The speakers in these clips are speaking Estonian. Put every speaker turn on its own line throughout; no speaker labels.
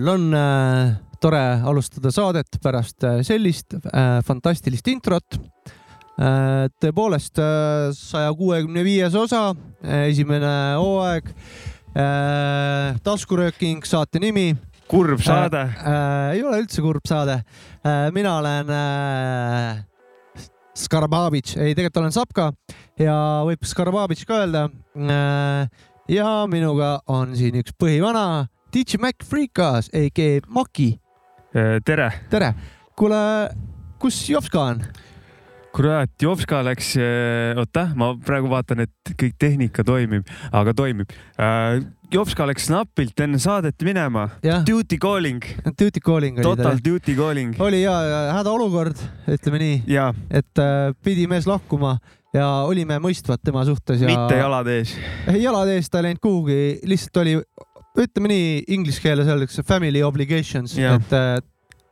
küll on äh, tore alustada saadet pärast äh, sellist äh, fantastilist introt äh,. tõepoolest saja kuuekümne viies osa, esimene hooaeg äh,. taskurööking, saate nimi.
kurb saade
äh,. ei ole üldse kurb saade äh,. mina olen äh, Skarbavitš, ei tegelikult olen Sapka ja võib Skarbavitš ka öelda äh,. ja minuga on siin üks põhivana DJ Mac Freekas, AK Maki.
tere.
tere. kuule, kus Jopska on?
kurat, Jopska läks, oota, ma praegu vaatan, et kõik tehnika toimib, aga toimib äh,. Jopska läks napilt enne saadet minema. Duty calling.
Duty calling
oli Total ta. duty calling.
oli ja, hädaolukord, ütleme nii. et äh, pidi mees lahkuma ja olime mõistvad tema suhtes ja.
mitte jalad ees.
jalad ees, ta ei läinud kuhugi, lihtsalt oli ütleme nii, inglise keeles öeldakse family obligations, et äh,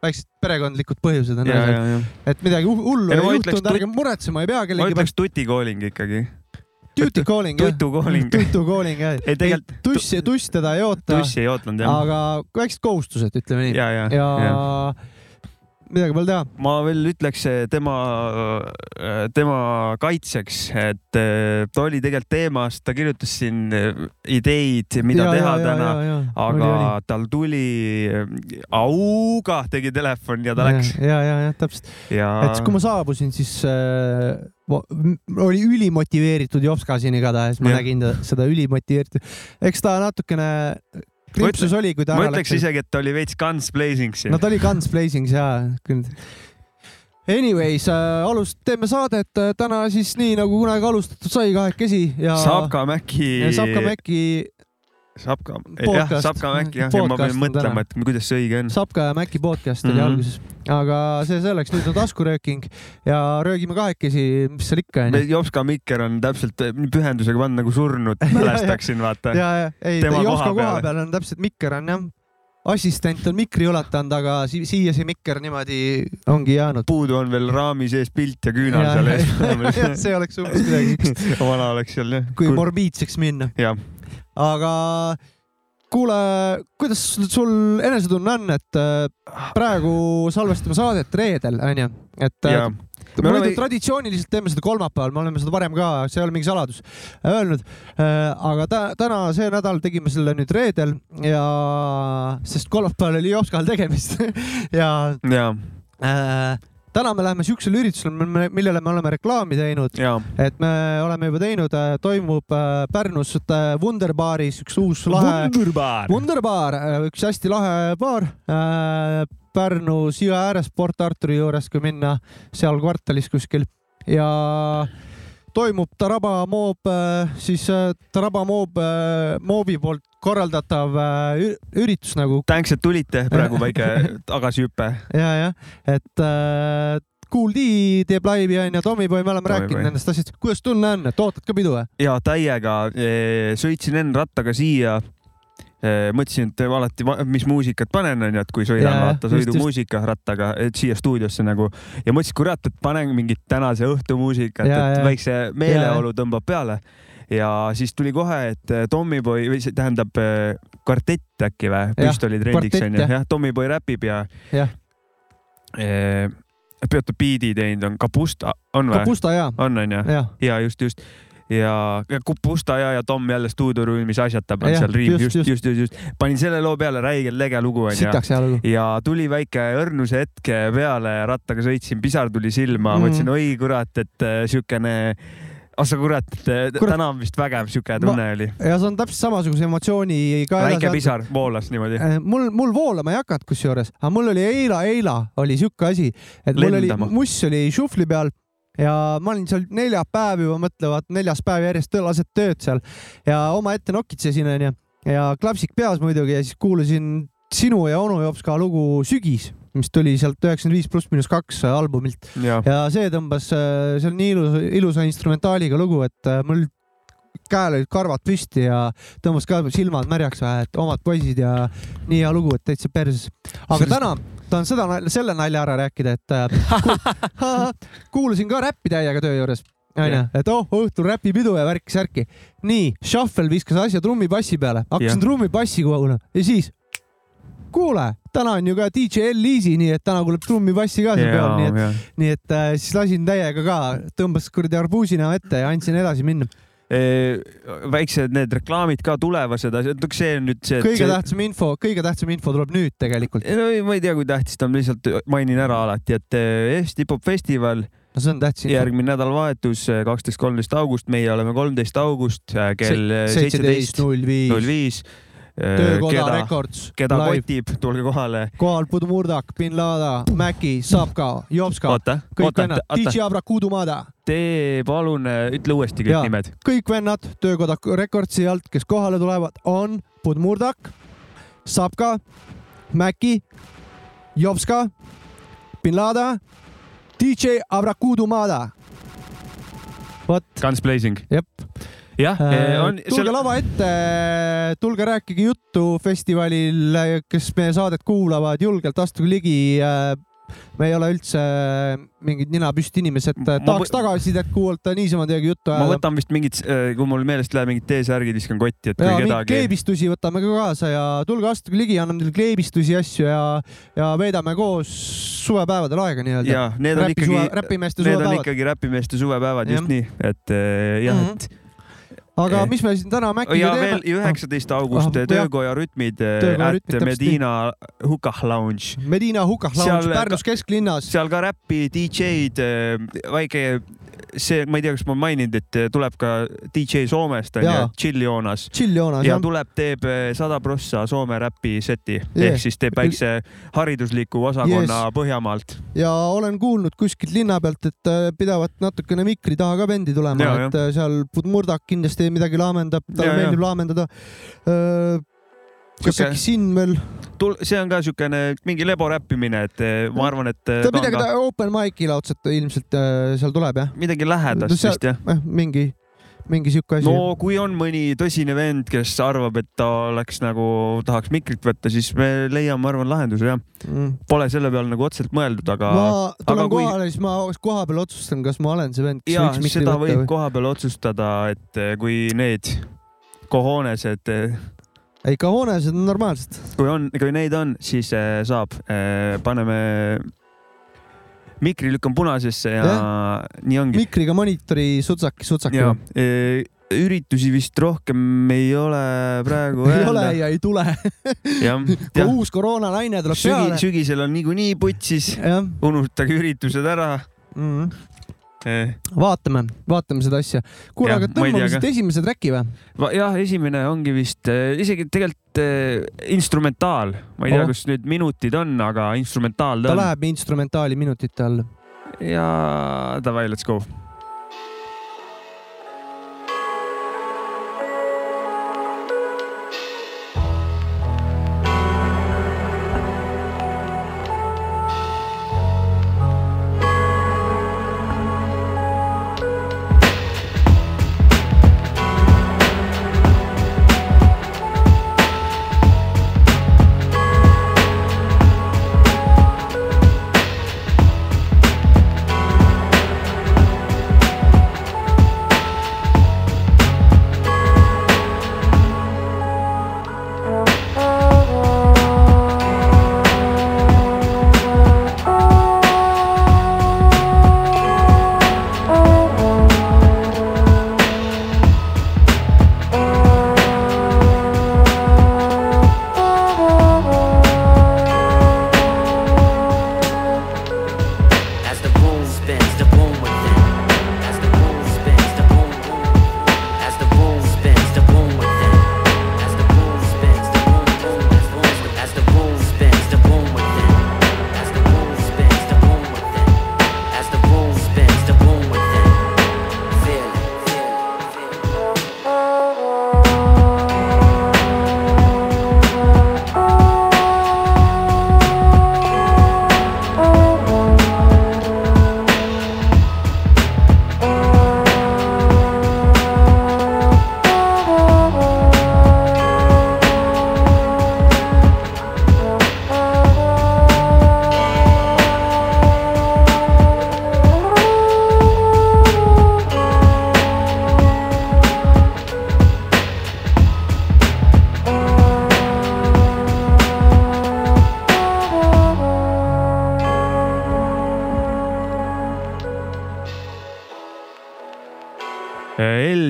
väiksed perekondlikud põhjused on asjad. et midagi hullu ei juhtunud, ärge muretsema ei pea kellegi.
ma ütleks tuti calling ikkagi.
Duty calling
jah. tutu calling.
tutu calling jah. ei tegelikult. tuss, tuss teda ei oota.
tussi ei ootanud jah.
aga väiksed kohustused, ütleme nii.
ja, ja,
ja, ja midagi pole teha.
ma veel ütleks tema, tema kaitseks, et eh, ta oli tegelikult teemas, ta kirjutas siin eh, ideid, mida ja, teha ja, täna, aga oli, oli. tal tuli eh, auga tegi telefon ja ta
ja,
läks.
ja, ja, jah, täpselt ja.... et kui ma saabusin, siis äh, oli ülimotiveeritud Jopska siin igatahes, ma ja. nägin ta, seda ülimotiveeritud. eks ta natukene krimpsus oli, kui ta
ära läks. ma ütleks isegi, et ta oli veits guns blazing siin.
no ta oli guns blazing ja küll. Anyways äh,, alust-, teeme saadet äh, täna siis nii nagu kunagi alustatud sai kahekesi ja.
Sapka Mäki.
Sapka Mäki
Sapka, jah, Sapka Mäki jah, ja ma pean mõtlema, et kuidas see õige on.
Sapka ja Mäki podcast oli mm -hmm. alguses, aga see selleks, nüüd on taskurööking ja röögime kahekesi, mis seal ikka
onju. Jopska Mikker on täpselt pühendusega pannud nagu surnud, mälestaksin vaata.
ja, ja ei, Jopska koha peal on täpselt Mikker on jah assistent on mikri ulatanud, aga si siia see mikker niimoodi ongi jäänud.
puudu on veel raami sees pilt ja küünal ja, seal
ees see oleks umbes midagi siukest.
vana oleks seal jah.
kui morbiidseks minna.
jah
aga kuule, kuidas sul enesetunne on, et äh, praegu salvestame saadet reedel, onju, et äh, me oleme traditsiooniliselt teeme seda kolmapäeval, me oleme seda varem ka, see ei ole mingi saladus, öelnud. Äh, aga tä täna, see nädal tegime selle nüüd reedel ja, sest kolmapäeval oli Jopskal tegemist ja,
ja.
Äh, täna me läheme siuksele üritusele, millele me oleme reklaami teinud. et me oleme juba teinud, äh, toimub äh, Pärnus äh, Wunderbaaris üks uus lahe.
Wunderbaar.
Wunderbaar, üks hästi lahe baar. Pärnus jõe ääres Port Arturi juures, kui minna seal kvartalis kuskil ja toimub Taraba Moob, siis Taraba Moob, Moobi poolt korraldatav üritus nagu.
tänks, et tulite, praegu väike tagasihüpe.
ja, jah, et äh, Kool D teeb laivi onju, Tommyboy, me oleme Tommy rääkinud Boy. nendest asjadest. kuidas tunne on, et ootad ka pidu või?
ja täiega, sõitsin enne rattaga siia mõtlesin, et alati, mis muusikat panen, onju, et kui sõidan, vaata sõidumuusika rattaga, siia stuudiosse nagu ja mõtlesin, kurat, et panen mingit tänase õhtu muusikat, et väikse meeleolu tõmbab peale. ja siis tuli kohe, et Tommyboy või see tähendab kvartett äkki või, püstolitrendiks onju, jah, Tommyboy räpib ja, ja. E, peate biidi teinud on Kapusta, on või?
Kapusta jaa.
on onju? ja just, just ja, ja Pusta ja, ja Tom jälle stuudiorüümis asjatab ja, seal riim, just, just, just, just, just. panin selle loo peale, räigelt lege lugu onju. ja tuli väike õrnuse hetk peale, rattaga sõitsin, pisar tuli silma mm., mõtlesin, oi kurat, et äh, siukene ah sa kurat, kurat., täna on vist vägev siuke tunne ma, oli.
ja see on täpselt samasuguse emotsiooni ka.
väike pisar voolas niimoodi.
Äh, mul, mul voolama ei hakanud kusjuures, aga mul oli eila, eila oli siuke asi, et mul Lendama. oli, muss oli šufli peal ja ma olin seal neljapäev juba, mõtle, vaata neljas päev järjest lased tööd seal. Ja omaette nokitsesin onju. Ja klapsik peas muidugi ja siis kuulasin sinu ja onu Jopska lugu Sügis, mis tuli sealt üheksakümmend viis pluss miinus kaks albumilt. Ja. ja see tõmbas, äh, see on nii ilus, ilusa instrumentaaliga lugu, et äh, mul käel olid karvad püsti ja tõmbas ka silmad märjaks, et omad poisid ja nii hea lugu, et täitsa perses. aga Sellest... täna tahan seda, selle nalja ära rääkida, et äh, kuulasin ka räppi täiega töö juures onju, et oh, õhtul räpipidu ja värki-särki. nii, Shuffle viskas asja trummipassi peale, hakkasin trummipassi kuulama ja siis kuule, täna on ju ka DJ L-Easy, nii et täna kuuleb trummi, bassi ka seal peal, nii et, nii et äh, siis lasin täiega ka, tõmbas kuradi arbuusina ette ja andsin edasi minna
väiksed need reklaamid ka tulevased asjad, see on nüüd see.
kõige see... tähtsam info, kõige tähtsam info tuleb nüüd tegelikult.
no ma ei tea, kui tähtis ta on, lihtsalt mainin ära alati, et Eesti hip-hop festival
no see on tähtis
järgmine nädalavahetus, kaksteist, kolmteist august, meie oleme kolmteist august kell
seitseteist null viis töökoda
keda,
Records.
keda live. kotib, tulge kohale.
kohal Budmurdak, bin Lada, Mäki, Sapka, Jopska, kõik vennad, DJ Abrakudumada.
tee palun, ütle uuesti kõik ja, nimed.
kõik vennad Töökoda Recordsi alt, kes kohale tulevad, on Budmurdak, Sapka, Mäki, Jopska, bin Lada, DJ Abrakudumada.
vot. Guns Blazing.
jep
jah, äh,
on. tulge seal... lava ette, tulge rääkige juttu festivalil, kes meie saadet kuulavad, julgelt astuge ligi me ei ole üldse mingid nina püsti inimesed, tahaks tagasisidet kuulata, niisama teiega juttu
ajada. ma võtan vist mingid, äh, kui mul meelest läheb mingid T-särgid, viskan kotti, et kui ja, kedagi.
kleebistusi võtame ka kaasa ja tulge astuge ligi, anname teile kleebistusi, asju ja, ja veedame koos suvepäevadel aega nii-öelda.
ja need on ikkagi, need on ikkagi räpimeeste suvepäevad, just nii, et äh, jah mm, -hmm. et
aga mis me siin täna Maciga
ja teeme? veel üheksateist august ah, töökoja rütmid at Medina Hukah Lounge.
Medina Hukah Lounge Pärnus kesklinnas.
seal ka räppi, DJ-d, äh, väike see, ma ei tea, kas ma maininud, et tuleb ka DJ Soomest onju, Chill Joonas.
Chill Joonas
ja jah. tuleb, teeb eh, sada prossa Soome räpi seti yeah. ehk siis teeb väikse haridusliku osakonna yes. Põhjamaalt.
ja olen kuulnud kuskilt linna pealt, et eh, pidavat natukene mikri taha ka vendi tulema, et seal Murdak kindlasti midagi laamendab, talle meeldib laamendada veel?
tul-, see on ka niisugune mingi lebo räppimine, et eh, ma arvan, et.
ta midagi ka... open mic'i laudselt ilmselt äh, seal tuleb jah?
midagi lähedast no, seal, vist jah
eh,? mingi, mingi sihuke asi.
no kui on mõni tõsine vend, kes arvab, et ta oleks nagu, tahaks mikrit võtta, siis me leiame, ma arvan, lahenduse jah mm.. Pole selle peale nagu otseselt mõeldud, aga.
ma tulen kui... kohale, siis ma koha peal otsustan, kas ma olen see vend,
kes ja, võiks mikri võtta. võib või... koha peal otsustada, et kui need kohoonesed
ei, ka hoonesed on normaalsed.
kui on, kui neid on, siis äh, saab äh,, paneme mikri lükkan punasesse ja, ja nii ongi.
mikriga monitori sutsaki, sutsaki.
E, üritusi vist rohkem ei ole praegu
ei ole ja ei tule kui uus koroonalaine tuleb Sügi, peale.
sügisel on niikuinii putsis, unustage üritused ära mm. -hmm
vaatame, vaatame seda asja. kuule, aga tõmbame siit esimese track'i või?
jah, esimene ongi vist äh, isegi tegelikult äh, instrumentaal, ma ei tea oh., kus nüüd minutid on, aga instrumentaal
ta, ta on. ta läheb instrumentaali minutite alla.
ja davai, let's go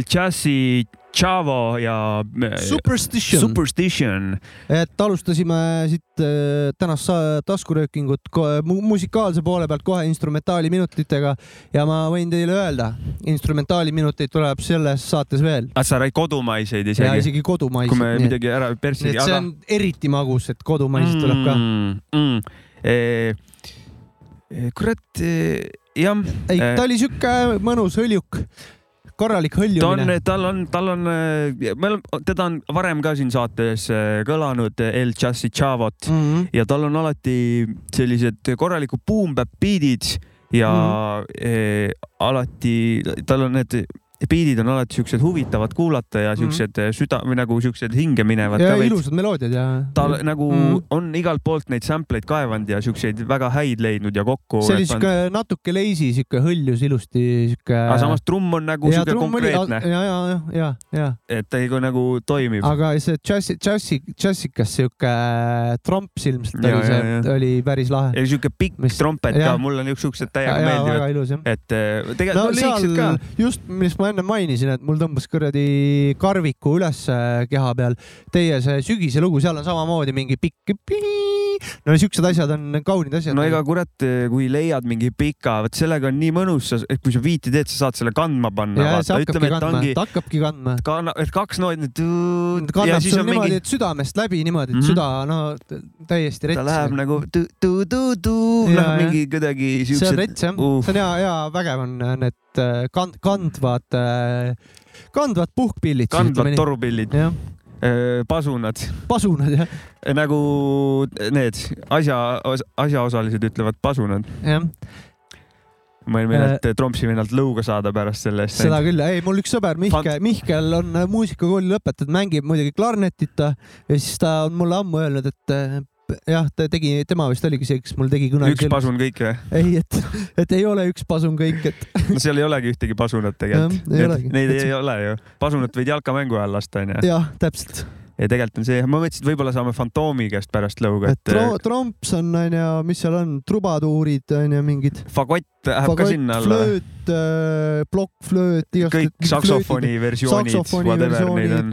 Chassi Chavo ja
Superstition,
Superstition..
et alustasime siit äh, tänast taskuröökingut musikaalse poole pealt kohe instrumentaali minutitega ja ma võin teile öelda, instrumentaali minuteid tuleb selles saates veel.
Ah, sa räägid kodumaiseid isegi?
ja isegi kodumaiseid.
kui me midagi ära perssi.
see aga... on eriti magus, et kodumaiseid mm, tuleb ka
mm,. E, kurat e, jah.
ei, ta oli sihuke mõnus hõljuk korralik hõljumine.
tal on, tal on, me oleme, teda on varem ka siin saates äh, kõlanud El Chassi Chavot mm -hmm. ja tal on alati sellised korralikud boom-bap beat'id ja mm -hmm. eh, alati tal on need biidid on alati siuksed huvitavad kuulata ja siuksed mm -hmm. süda või nagu siuksed hinge minevad.
ja ilusad meloodiad ja.
ta nagu mm -hmm. on igalt poolt neid sample eid kaevanud ja siukseid väga häid leidnud ja kokku.
see oli siuke natuke lazy, siuke hõljus ilusti siuke.
aga samas trumm on nagu ja, siuke konkreetne.
ja, ja, ja, ja, ja.
et ta nagu toimib.
aga see džässi, džässi, džässikas siuke tromps ilmselt ja, oli see, oli päris lahe.
ja siuke pikk Mis... trompet ka, mulle siuksed täiega meeldivad. et eh, tegelikult no, liigselt ka.
just, mis ma enne mainisin, et mul tõmbas kuradi karviku üles keha peal. Teie see sügise lugu, seal on samamoodi mingi pikk. no siuksed asjad on kaunid asjad.
no ega kurat, kui leiad mingi pika, vot sellega on nii mõnus, et kui sa viiti teed, sa saad selle kandma panna.
ütleme, kandma, ta hakkabki kandma.
Et kaks nooti.
kannab sul niimoodi mingi..., et südamest läbi niimoodi, et mm -hmm. süda, no täiesti rets.
ta läheb nagu tu-tu-tu-tu, noh mingi kuidagi siuksed.
see on rets jah uh., see on hea, hea vägev on need Äh, kand-, kandvad, äh, kandvad puhkpillid.
kandvad torupillid. Äh, pasunad.
pasunad, jah.
nagu need asja, asjaosalised ütlevad pasunad.
jah
ma olin meelelt äh, Trompsi vennalt lõuga saada pärast selle eest.
seda küll, ei mul üks sõber Mihkel, Mihkel on muusikakooli lõpetatud, mängib muidugi klarnetit ja siis ta on mulle ammu öelnud, et jah, ta tegi, tema vist oligi see, kes mul tegi kunagi.
üks pasun kõik või?
ei, et, et ei ole üks pasun kõik, et.
no seal ei olegi ühtegi pasunat tegelikult. Neid ei ole ju. pasunat võid jalkamängu ajal lasta, onju.
jah, täpselt
ja tegelikult on see, ma mõtlesin, et võib-olla saame Fantoomi käest pärast lõuga,
et. Tro tromps on, onju, mis seal on, trubaduurid, onju, mingid.
fagott läheb ka sinna alla.
flööt äh,, plokkflööt.
kõik saksofoni versioonid, whatever neid on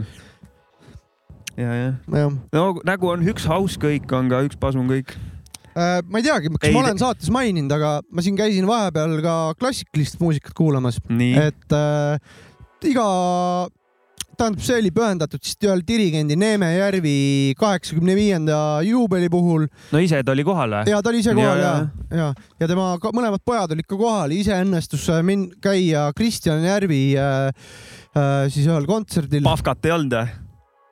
ja, jah ja.. no nagu on üks house kõik, on ka üks pasun kõik
äh,. ma ei teagi, kas ei, ma olen saates maininud, aga ma siin käisin vahepeal ka klassikalist muusikat kuulamas. et äh, iga tähendab, see oli pühendatud siis ühel dirigendi Neeme Järvi kaheksakümne viienda juubeli puhul.
no ise ta oli kohal või?
ja ta oli ise kohal ja, ja, ja, ja tema ka, mõlemad pojad olid ka kohal, ise õnnestus äh, min-, käia Kristjan Järvi äh, äh, siis ühel kontserdil.
Pahkat ei olnud või?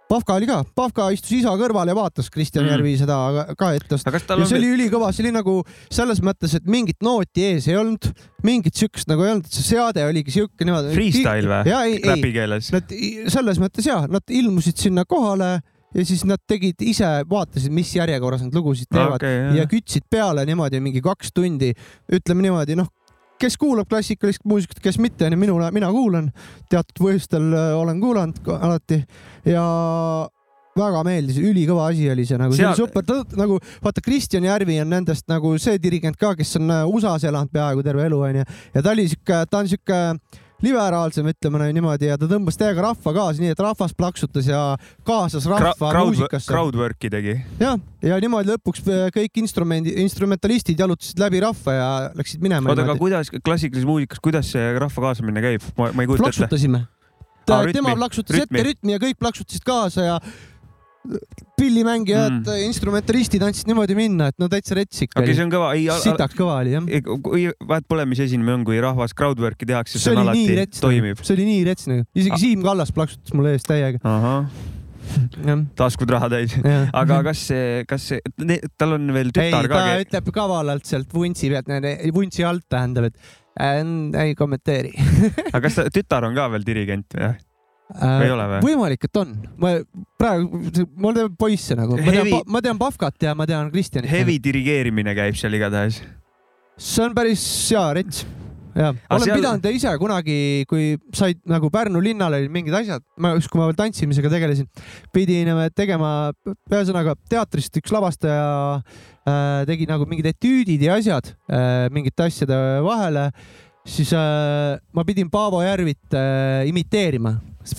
Pavka oli ka, Pavka istus isa kõrval ja vaatas Kristjan mm. Järvi seda ka ettest. ja see oli ülikõva, see oli nagu selles mõttes, et mingit nooti ees ei olnud, mingit siukest nagu ei olnud, see seade oligi siuke niimoodi.
Freestyle või? räpi keeles?
Nad selles mõttes ja, nad ilmusid sinna kohale ja siis nad tegid ise, vaatasid, mis järjekorras nad lugusid teevad okay, ja kütsid peale niimoodi mingi kaks tundi. ütleme niimoodi, noh kes kuulab klassikalist muusikat, kes mitte, onju, minu, mina kuulan, teatud põhjustel äh, olen kuulanud alati. Ja väga meeldis, ülikõva asi oli see nagu, see oli super, nagu vaata, Kristjan Järvi on nendest nagu see dirigent ka, kes on äh, USA-s elanud peaaegu terve elu onju ja ta oli siuke, ta on siuke liberaalsem, ütleme niimoodi ja ta tõmbas täiega rahva kaasa, nii et rahvas plaksutas ja kaasas rahva Kra muusikasse.
Crowdwork'i tegi.
jah, ja niimoodi lõpuks äh, kõik instrumendi, instrumentalistid jalutasid läbi rahva ja läksid minema.
oota, aga kuidas klassikalises muusikas, kuidas see rahva kaasamine käib? ma, ma ei kujuta
ette. plaksutasime. tema plaksutas ette rütmi ja kõik plaksutasid kaasa ja pillimängijad mm., instrumentalistid andsid niimoodi minna, et no täitsa rets ikka.
okay,, see on kõva.
sitaks kõva oli jah.
kui vahet pole, mis esinemine on, kui rahvas crowdwork'i tehakse, see on alati, nagu. toimib.
see oli nii rets nagu, isegi ah. Siim Kallas plaksutas mulle ees täiega.
taskud raha täis. aga kas see, kas see, tal on veel tütar
ei, ka? ta ütleb kavalalt sealt vuntsi pealt, vuntsi alt tähendab, et äh, ei kommenteeri
aga kas ta, tütar on ka veel dirigent või? Või?
võimalik, et on. ma praegu, mul teeb poisse nagu, ma tean, ma tean Pafkat ja ma tean Kristjanit.
Heavy dirigeerimine käib seal igatahes.
see on päris hea rets ja olen seal... pidanud ise kunagi, kui said nagu Pärnu linnal olid mingid asjad, ma, kui ma veel tantsimisega tegelesin, pidin tegema, ühesõnaga teatrist üks lavastaja äh, tegi nagu mingid etüüdid ja asjad äh, mingite asjade vahele siis äh, ma pidin Paavo Järvit äh, imiteerima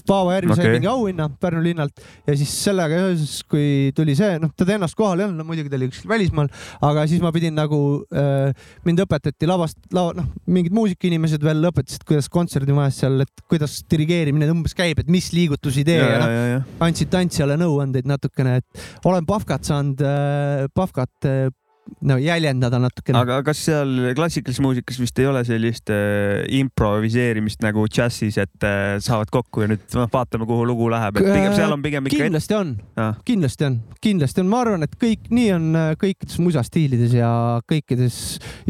Paavo Järvi okay. sai mingi auhinna Pärnu linnalt ja siis sellega seoses, kui tuli see, noh, teda ennast kohal ei olnud, no muidugi ta oli kuskil välismaal, aga siis ma pidin nagu äh,, mind õpetati lavast, lava, noh, mingid muusikainimesed veel õpetasid, kuidas kontserdimajas seal, et kuidas dirigeerimine umbes käib, et mis liigutusi tee ja, ja noh, andsid tantsijale nõuandeid natukene, et olen Pafkat saanud äh,, Pafkat äh, no jäljendada natukene.
aga kas seal klassikalises muusikas vist ei ole sellist äh, improviseerimist nagu džässis, et äh, saavad kokku ja nüüd noh, vaatame, kuhu lugu läheb, et pigem seal on pigem
ikka. kindlasti on ah., kindlasti on, kindlasti on, ma arvan, et kõik nii on äh, kõikides musastiilides ja kõikides,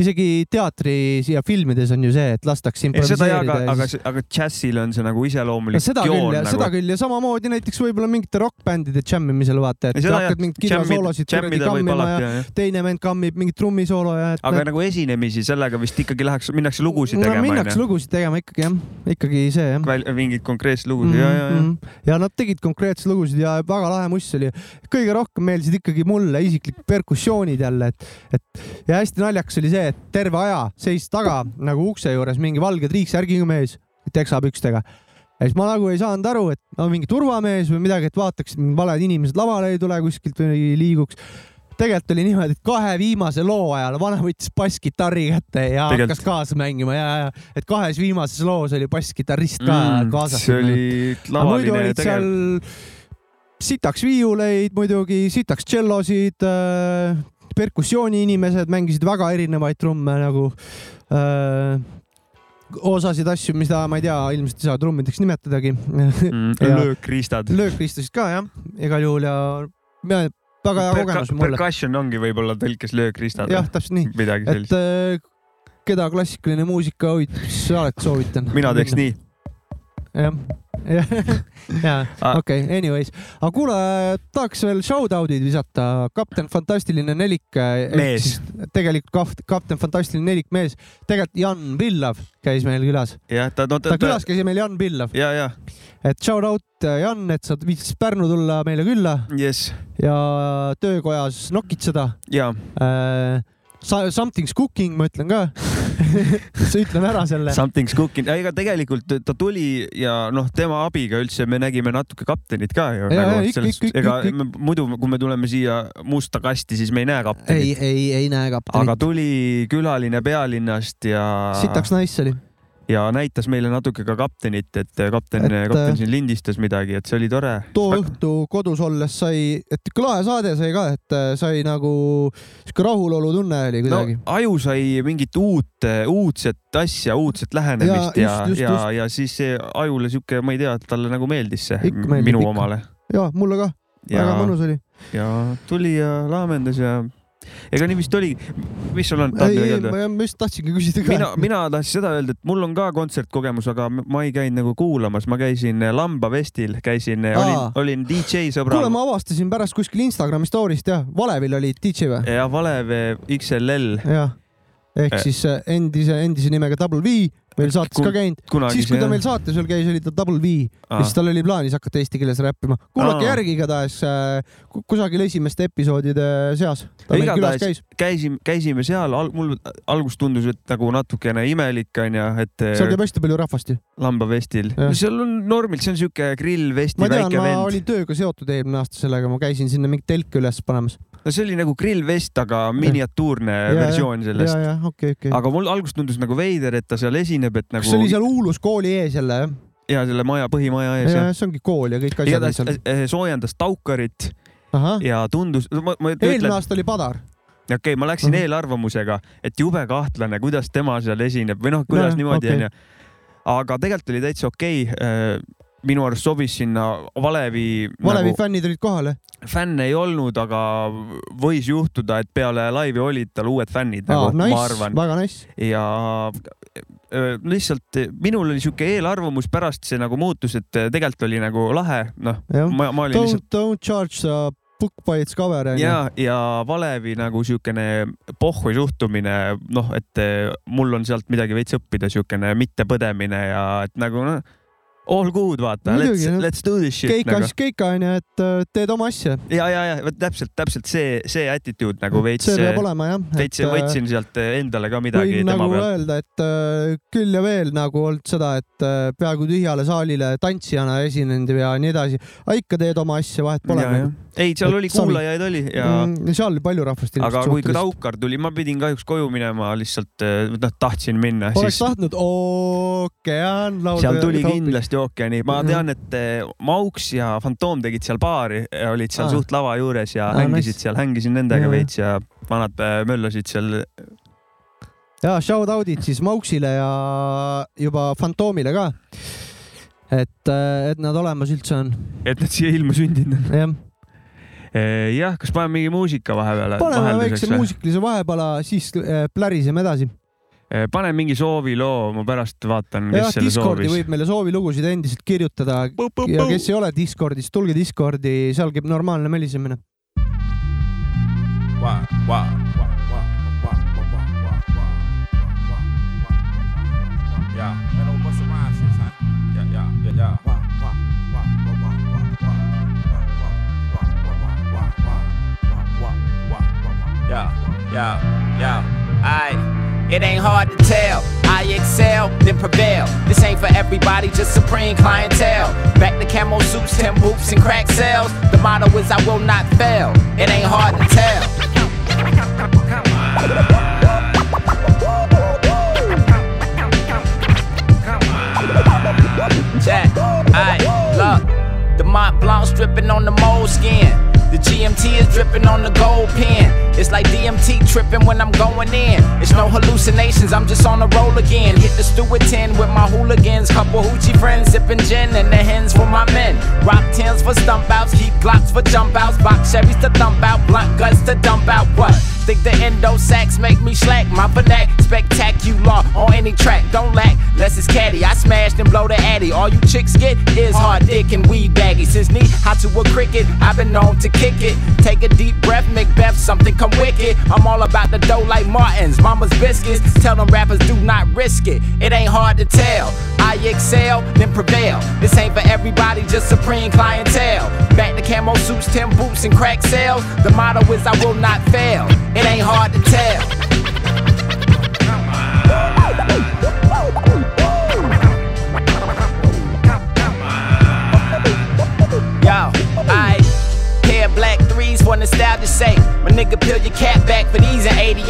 isegi teatris ja filmides on ju see, et lastakse improviseerida.
aga, aga, aga džässil on see nagu iseloomulik no,
seda. Küll, nagu... seda küll ja samamoodi näiteks võib-olla mingite rokkbändide džämmimisel vaata, et hakkad mingit kidasoolosid kuradi kammima ja, ja teine vend kammib mingit trummisoolo ja et....
aga nagu esinemisi sellega vist ikkagi läheks, minnakse lugusid
no,
tegema.
minnakse lugusid tegema ikkagi jah, ikkagi see jah.
mingeid konkreetseid lugusid mm, -hmm. ja, ja, ja.
Mhm. ja nad tegid konkreetseid lugusid ja väga lahe muss oli. kõige rohkem meeldisid ikkagi mulle isiklikult perkussioonid jälle, et, et ja hästi naljakas oli see, et terve aja seis taga nagu ukse juures mingi valge triiksärgiga mees teksapükstega ja siis ma nagu ei saanud aru, et no mingi turvamees või midagi, et vaataks, valed inimesed lavale ei tule kuskilt või liiguks tegelikult oli niimoodi, et kahe viimase loo ajal vana võttis basskitarri kätte ja tegelikult. hakkas kaasa mängima ja, ja et kahes viimases loos oli basskitarrist ka mm, kaasas.
see oli lavaline
tegevus. sitaks viiuleid muidugi, sitaks tšellosid äh,, perkussiooniinimesed mängisid väga erinevaid trumme nagu äh, osasid asju, mida ma ei tea, ilmselt ei saa trummideks nimetadagi
mm,. löökriistad.
löökriistasid ka jah, igal juhul ja väga hea kogemus mulle.
Percussion ongi võib-olla tõlkes löökristad.
jah, täpselt nii.
midagi sellist.
et äh, keda klassikaline muusika huvitab, siis alati soovitan.
mina teeks nii.
jah, jaa, ah. okei, anyways, aga kuule, tahaks veel shout-out'id visata. kapten Fantastiline nelik.
mees.
tegelikult kapten Fantastiline nelik mees, tegelikult Jan Villav käis meil külas.
jah, ta no,,
ta, ta külas käis meil Jan Villav.
ja, ja.
et shout out Jan, et sa viitsisid Pärnu tulla meile külla
yes..
ja töökojas nokitseda.
jaa
äh, Something's cooking, ma ütlen ka siis ütlen ära selle.
Something's cooking, ega tegelikult ta tuli ja noh, tema abiga üldse me nägime natuke kaptenit ka ju. Nagu ega me, muidu, kui me tuleme siia musta kasti, siis me ei näe kaptenit.
ei, ei, ei näe kaptenit.
aga tuli külaline pealinnast ja.
sitaks nice oli
ja näitas meile natuke ka kaptenit, et kapten, kapten äh, siin lindistas midagi, et see oli tore.
too õhtu kodus olles sai, et ikka lahe saade sai ka, et sai nagu sihuke rahulolutunne oli kuidagi
no,. aju sai mingit uut, uudset asja, uudset lähenemist ja, ja, ja, ja, ja siis see ajule sihuke, ma ei tea, talle nagu meeldis see ikka meeldib, minu ikka. omale.
ja mulle ka, väga mõnus oli.
ja tuli ja laamendas ja ega nii vist oligi. mis sul on?
ei, ei, ma just tahtsingi küsida ka.
mina, mina tahtsin seda öelda, et mul on ka kontsertkogemus, aga ma ei käinud nagu kuulamas, ma käisin Lambavestil, käisin, olin, olin DJ sõbral.
kuule, ma avastasin pärast kuskil Instagrami story'st jah, Valevil oli DJ või?
jah, Valev XLL.
jah, ehk äh. siis endise, endise nimega Double V meil saates ka käinud. siis, kui ta meil saates veel käis, oli ta Double V ja siis tal oli plaanis hakata eesti keeles räppima. kuulake järgi igatahes äh, kusagil esimeste episoodide seas. käis.
käisime, käisime seal al,, mul alguses tundus, et nagu natukene imelik onju, et.
seal käib hästi palju rahvast ju.
lambavestil. no seal on normilt, see on siuke grillvesti väike vend. ma tean,
ma olin tööga seotud eelmine aasta sellega, ma käisin sinna mingit telke üles panemas
no see oli nagu grillvest, aga miniatuurne ja, versioon sellest.
Okay, okay.
aga mul alguses tundus nagu veider, et ta seal esineb, et nagu.
kas see oli seal Uulus kooli ees jälle jah?
ja selle maja, põhimaja ees.
ja see ongi kool ja kõik asjad.
igatahes eh, eh, soojendas Taukarit Aha. ja tundus.
eelmine aasta oli Padar
okei okay,, ma läksin uh -huh. eelarvamusega, et jube kahtlane, kuidas tema seal esineb või noh, kuidas no, niimoodi onju okay.. aga tegelikult oli täitsa okei okay äh, minu arust sobis sinna Valevi.
Valevi nagu... fännid olid kohal, jah?
fänne ei olnud, aga võis juhtuda, et peale laivi olid tal uued fännid Aa, nagu nice, ma arvan.
väga nice.
ja lihtsalt minul oli sihuke eelarvamus, pärast see nagu muutus, et tegelikult oli nagu lahe, noh,
don't,
lihtsalt.
Don't charge the book by its cover.
ja, ja Valevi nagu siukene pohhui suhtumine, noh, et mul on sealt midagi veits õppida, siukene mittepõdemine ja et nagu noh all good, vaata, let's, let's do this shit.
keika nagu., keika onju, et äh, teed oma asja.
ja, ja, ja vot täpselt, täpselt see, see attitude nagu veits.
see peab olema jah.
veits võtsin sealt endale ka midagi.
võin nagu pealt. öelda, et äh, küll ja veel nagu olnud seda, et äh, peaaegu tühjale saalile tantsijana esinenud ja nii edasi. aga ikka teed oma asja, vahet pole. Nagu.
ei, seal et oli kuulajaid oli ja
mm,. seal oli palju rahvast.
aga kui Taukar tuli, ma pidin kahjuks koju minema, lihtsalt noh, tahtsin minna.
oleks siis... tahtnud ookean laulda.
seal tuli kindlasti ookeani, ma mhm. tean, et eh, Mauks ja Fantoom tegid seal baari, olid seal ah. suht lava juures ja ah, hängisid nice. seal, hängisin nendega veits ja vanad eh, möllasid seal.
ja shout out'id siis Mauksile ja juba Fantoomile ka. et, eh, et nad olemas üldse on.
et nad siia ilma sündinud on.
jah
jah, kas paneme mingi muusika vahepeale?
paneme väikse muusikalise vahepala, siis pläriseme edasi
pane mingi sooviloo, ma pärast vaatan, kes ja, selle Discordi
soovis. võib meile soovilugusid endiselt kirjutada ja kes ei ole Discordis, tulge Discordi, seal käib normaalne melisemine.
Yeah, yeah, yeah. I It ain't hard to tell. I excel, then prevail. This ain't for everybody, just supreme clientele. Back to camo suits, ten boots, and crack sales. The motto is I will not fail. It ain't hard to tell. Check, alright, look. The Mont Blanc stripping on the mole skin. The GMT is dripping on the gold pen. It's like DMT tripping when I'm going in. It's no hallucinations, I'm just on the roll again. Hit the Stewart 10 with my hooligans. Couple hoochie friends sipping gin and the hens for my men. Rock tens for stump outs, keep glocks for jump outs. Box Chevys to thump out, blunt guts to dump out. What? Think the endo sacks make me slack. My vernac spectacular on any track. Don't lack, less it's caddy. I smashed and blow the addy. All you chicks get is hard dick and weed baggy. Since knee hot to a cricket, I've been known to kick it. Take a deep breath, Macbeth, something come wicked. I'm all about the dough like Martins, mama's biscuits. Tell them rappers do not risk it. It ain't hard to tell. I excel, then prevail. This ain't for everybody, just supreme clientele. Back to camo suits, ten boots, and crack sales. The motto is I will not fail. It ain't hard to tell. For nostalgia's sake. My nigga, peel your cap back for these in 88.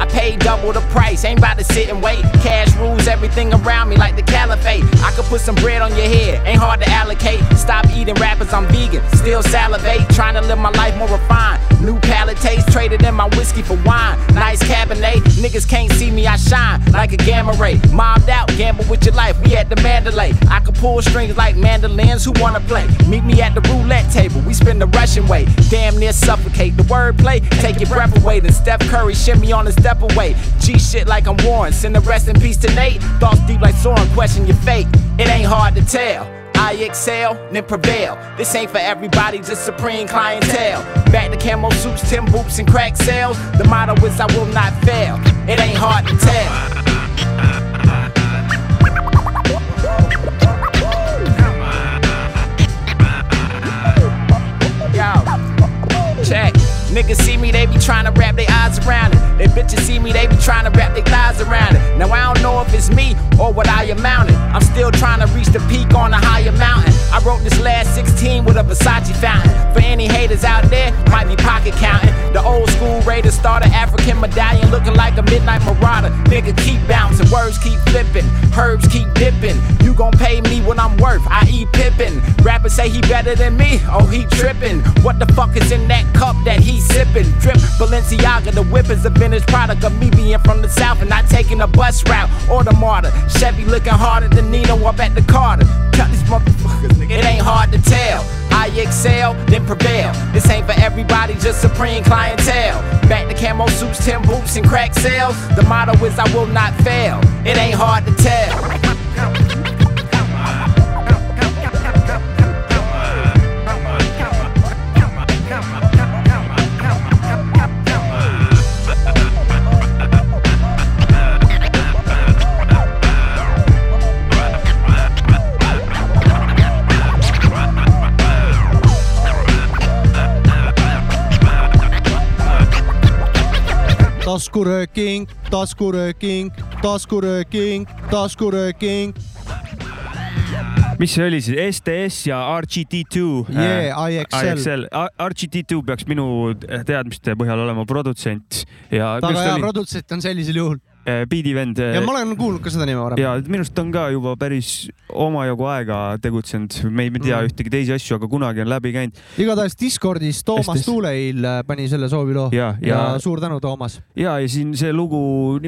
I paid double the price, ain't about to sit and wait. Cash rules everything around me like the caliphate. I could put some bread on your head, ain't hard to allocate. Stop eating rappers, I'm vegan. Still salivate, trying to live my life more refined. New palate taste, traded in my whiskey for wine. Nice Cabernet, niggas can't see me, I shine like a gamma ray. Mobbed out, gamble with your life, we at the Mandalay. I could pull strings like mandolins, who wanna play? Meet me at the roulette table, we spin the Russian way. Damn near suffocate, the wordplay, take your breath away. Then Steph Curry shimmy on the step away. G shit like I'm Warren, send a rest in peace to Nate. Thoughts deep like Soren, question your fate. It ain't hard to tell. I excel, then prevail. This ain't for everybody, just supreme clientele. Back to camo suits, Tim boots, and crack sales. The motto is I will not fail. It ain't hard to tell. Niggas see me, they be trying to wrap their eyes around it. They bitches see me, they be trying to wrap their thighs around it. Now I don't know if it's me or what I amounted. I'm still trying to reach the peak on a higher mountain. I wrote this last 16 with a Versace fountain. For any haters out there, might be pocket counting. School Raiders starter, African medallion looking like a midnight marauder. Nigga keep bouncing, words keep flipping, herbs keep dipping. You gon' pay me what I'm worth, I eat pippin'. Rappers say he better than me, oh he trippin'. What the fuck is in that cup that he sippin'? Drip Balenciaga, the whip is a vintage product of me being from the south and not taking a bus route or the martyr. Chevy looking harder than Nino up at the Carter. Cut these motherfuckers, nigga. It ain't hard to tell. I excel, then prevail. This ain't for everybody, just supreme clientele. Back to camo suits, ten boots, and crack sales. The motto is I will not fail. It ain't hard to tell.
Taskurööking, taskurööking, taskurööking, taskurööking.
mis see oli siis, STS ja RGT2?
Yeah, IXL,
IXL., RGT2 peaks minu teadmiste põhjal olema produtsent ja.
väga hea produtsent on sellisel juhul
Eh, Beat'i vend.
ja ma olen kuulnud ka seda nime varem.
ja minu arust on ka juba päris omajagu aega tegutsenud, me ei tea mm. ühtegi teisi asju, aga kunagi on läbi käinud.
igatahes Discordis Toomas Estes. Tuuleil äh, pani selle sooviloo ja, ja, ja suur tänu, Toomas.
ja, ja siin see lugu,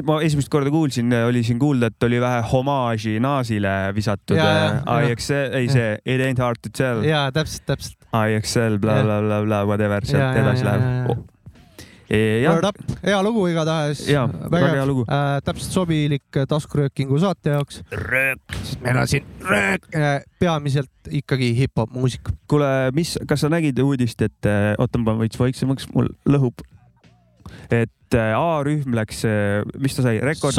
ma esimest korda kuulsin, oli siin kuulda, et oli vähe homaaži Naasile visatud. IXL, ei see It ain't hard to tell.
ja täpselt, täpselt.
IXL bla, bla, bla, bla, whatever, sealt edasi läheb
Word up, hea lugu igatahes.
väga hea lugu
äh,. täpselt sobilik taskuröökingu saate jaoks. sest meil on siin röök, äh, peamiselt ikkagi hip-hop muusika.
kuule, mis, kas sa nägid uudist, et äh, oota, ma panen veits vaiksemaks, mul lõhub. et äh, A-rühm läks, mis ta sai, rekordi.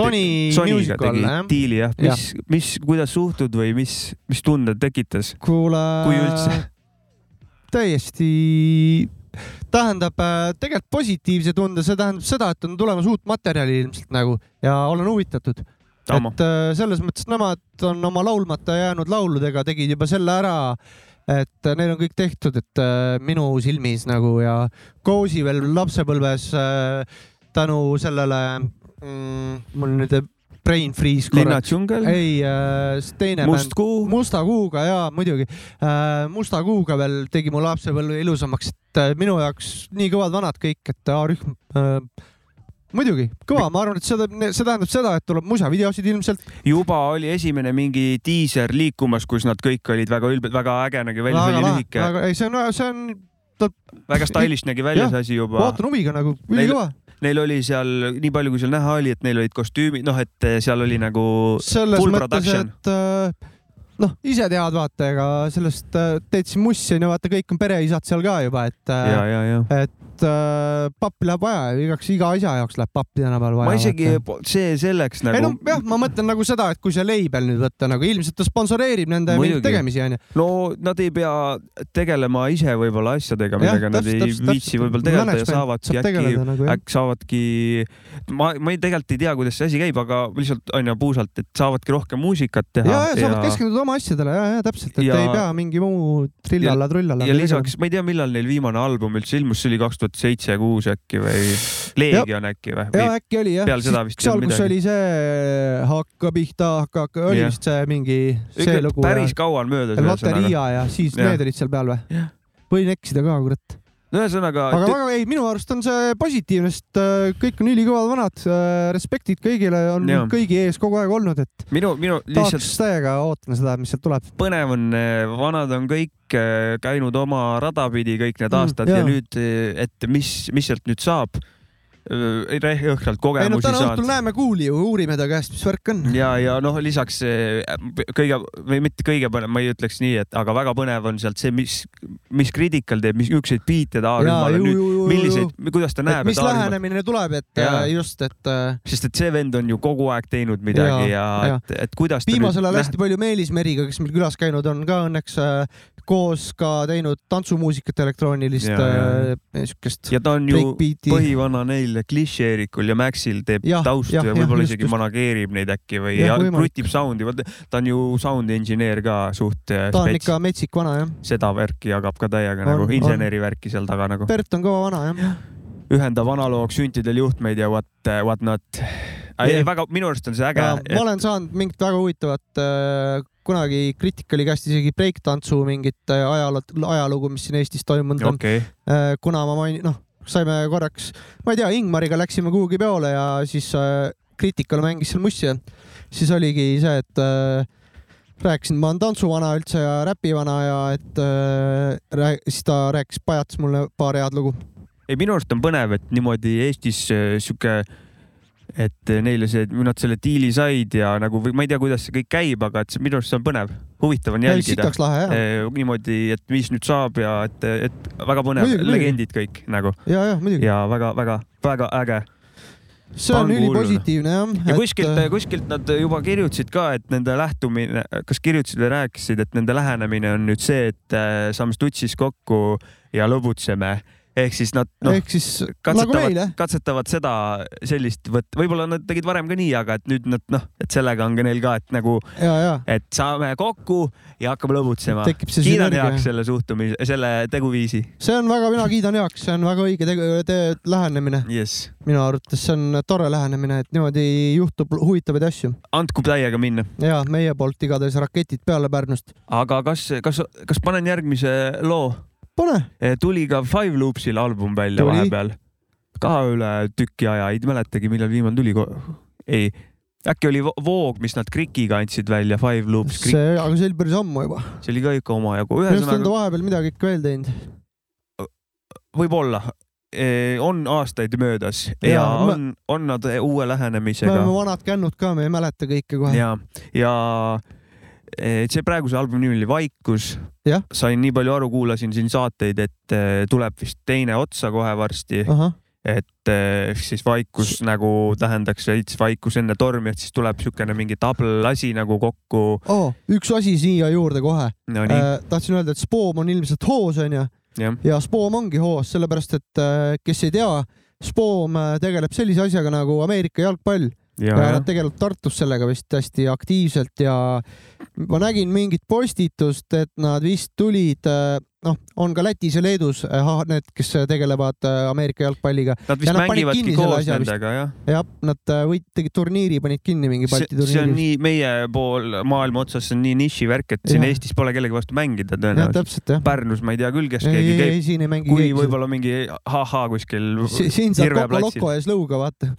Sony tegi
jah. diili jah, mis ja., mis, kuidas suhtud või mis, mis tunded tekitas?
kuule.
kui üldse?
täiesti tähendab äh, tegelikult positiivse tunde, see tähendab seda, et on tulemas uut materjali ilmselt nagu ja olen huvitatud. et äh, selles mõttes nemad on oma laulmata jäänud lauludega, tegid juba selle ära, et neil on kõik tehtud, et äh, minu silmis nagu ja Koosi veel lapsepõlves tänu sellele mm,, mul nüüd Brain Freeze
korra. linnadžungel?
ei äh,, teine
Must kuu?
Musta kuuga ja muidugi äh,. Musta kuuga veel tegi mu lapsepõlve ilusamaks, et äh, minu jaoks nii kõvad vanad kõik, et A-rühm äh, muidugi, kõva, ma arvan, et seda, see tähendab seda, et tuleb musavideosid ilmselt.
juba oli esimene mingi diiser liikumas, kus nad kõik olid väga ülbed, väga äge nägi välja, see oli lühike.
ei, see on, see on ta....
väga stylish nägi välja see asi juba.
vaatan huviga nagu, ülikõva
neil oli seal, nii palju kui seal näha oli, et neil olid kostüümid, noh, et seal oli nagu
selles full mõttes, production. et äh, noh, ise tead, vaata, ega sellest äh, teed siin mussi onju, vaata, kõik on pereisad seal ka juba, et,
äh,
et äh, pappi läheb vaja, igaks, iga asja jaoks läheb pappi tänapäeval vaja.
ma isegi, see selleks nagu.
ei no jah, ma mõtlen nagu seda, et kui see label nüüd võtta nagu ilmselt ta sponsoreerib nende tegemisi onju.
no nad ei pea tegelema ise võib-olla asjadega, millega nad ei täpselt, viitsi võib-olla tegeleda ja saavadki saab äkki, nagu, äkki saavadki, ma, ma ei tegelikult ei tea, kuidas see asi käib, aga lihtsalt onju puusalt, et saavadki rohkem muusikat teha.
ja, ja saavad keskenduda oma asjadele ja, ja täpselt, et ja, ei pea mingi muu trillalla-trullalla.
ja lisaks, ma ei tea, millal neil viimane album üldse ilmus, see oli kaks tuhat seitse, kuus äkki või Leegion äkki või?
ja äkki oli jah.
peale seda vist
seal, kus oli see Hakka pihta, hakka, hakka, oli vist see mingi see Ükle, lugu.
päris kaua on möödas.
Loteria ja siis need olid seal peal või? võin eksida ka, kurat
no ühesõnaga.
aga väga, ei, minu arust on see positiivne, sest äh, kõik on ülikõvad vanad, äh, respektid kõigile on ja. kõigi ees kogu aeg olnud, et.
minu, minu
lihtsalt. tahaks täiega ootan seda, mis sealt tuleb.
põnev on, äh, vanad on kõik käinud oma rada pidi kõik need mm, aastad mm, ja. ja nüüd, et mis, mis sealt nüüd saab jõhkralt kogemusi saanud.
täna õhtul näeme kuuli ju, uurime ta käest, mis värk on.
ja, ja noh, lisaks kõige või mitte kõige põnev, ma ei ütleks nii, et aga väga põnev on sealt see, mis, mis Critical teeb, mis niisuguseid biite ta A-rühmale nüüd, milliseid, kuidas ta näeb.
mis lähenemine tuleb, et ja. just, et.
sest et see vend on ju kogu aeg teinud midagi ja, ja, ja. et, et kuidas.
viimasel ajal hästi palju Meelis Meriga, kes meil külas käinud on ka õnneks koos ka teinud tantsumuusikat elektroonilist
niisugust. ja ta on ju põhivana neil klišeerikul ja Maxil teeb ja, taustu ja, ja võib-olla isegi just. manageerib neid äkki või ja, krutib sound'i, ta on ju sound engineer ka suht.
Äh, ta on ikka metsik vana jah.
seda värki jagab ka täiega on, nagu inseneri värki seal taga nagu.
Bert on kõva vana jah.
ühendab analoog süntidel juhtmeid ja what, äh, what not. väga, minu arust on see äge.
ma olen saanud mingit väga huvitavat äh, kunagi Criticali käest isegi breaktantsu mingit äh, ajalugu, ajalugu, mis siin Eestis toimunud on
okay..
kuna ma mainin, noh saime korraks, ma ei tea, Ingmariga läksime kuhugi peole ja siis äh, Critical mängis seal mussi ja siis oligi see, et äh, rääkisin, ma olen tantsuvana üldse ja räpivana ja et äh, siis ta rääkis, pajatas mulle paar head lugu.
ei, minu arust on põnev, et niimoodi Eestis äh, sihuke äh, et neile see, nad selle diili said ja nagu või ma ei tea, kuidas see kõik käib, aga et see, minu arust see on põnev, huvitav on jälgida.
Eh,
niimoodi, et mis nüüd saab ja et, et väga põnev, legendid kõik nagu.
ja, ja muidugi.
ja väga-väga-väga äge
see on ülipositiivne jah.
ja kuskilt et..., kuskilt nad juba kirjutasid ka, et nende lähtumine, kas kirjutasid või rääkisid, et nende lähenemine on nüüd see, et äh, saame stutsis kokku ja lõbutseme ehk siis nad noh,
siis
katsetavad
nagu,
katsetavad seda sellist võt-, võib-olla nad tegid varem ka nii, aga et nüüd nad noh, et sellega on ka neil ka, et nagu, et saame kokku ja hakkame lõbutsema. kiidan heaks selle suhtumise, selle teguviisi.
see on väga, mina kiidan heaks, see on väga õige tegu, te, lähenemine
yes..
minu arvates see on tore lähenemine, et niimoodi juhtub huvitavaid asju.
andku täiega minna.
ja meie poolt igatahes raketid peale Pärnust.
aga kas, kas, kas panen järgmise loo?
Pane.
Eh, tuli ka Five Loopsil album välja tuli. vahepeal, ka üle tüki aja, ei mäletagi, millal viimane tuli. ei, äkki oli Voog, mis nad Krikiga andsid välja, Five Loops.
see, aga see oli päris ammu juba.
see oli ka ikka omajagu.
minu arust on ta vahepeal midagi ikka veel teinud.
võib-olla eh, on aastaid möödas ja, ja on, on nad uue lähenemisega.
me oleme vanad kännud ka, me ei mäleta kõike kohe.
ja, ja see praeguse albumi nimi oli Vaikus. sain nii palju aru, kuulasin siin saateid, et eh, tuleb vist teine otsa kohe varsti. et eh, siis vaikus nagu tähendaks veits vaikus enne tormi, et siis tuleb niisugune mingi tabelasi nagu kokku
oh,. üks asi siia juurde kohe no,. Äh, tahtsin öelda, et Spoom on ilmselt hoos onju ja, ja Spoom ongi hoos, sellepärast et kes ei tea, Spoom tegeleb sellise asjaga nagu Ameerika jalgpall ja, ja nad tegelevad Tartus sellega vist hästi aktiivselt ja ma nägin mingit postitust, et nad vist tulid äh, noh, on ka Lätis ja Leedus eh, need, kes tegelevad eh, Ameerika jalgpalliga.
Nad vist mängivadki koos nendega, jah?
jah, nad eh, võid, tegid turniiri, panid kinni mingi Balti turniiri.
see on nii meie pool maailma otsas, see on nii nišivärk, et siin ja. Eestis pole kellegi vastu mängida tõenäoliselt. Pärnus ma ei tea küll, kes ei, keegi käib.
siin ei mängi
kui võib-olla mingi ha-ha kuskil
si. siin saab Coco Loco ees lõuga, vaata.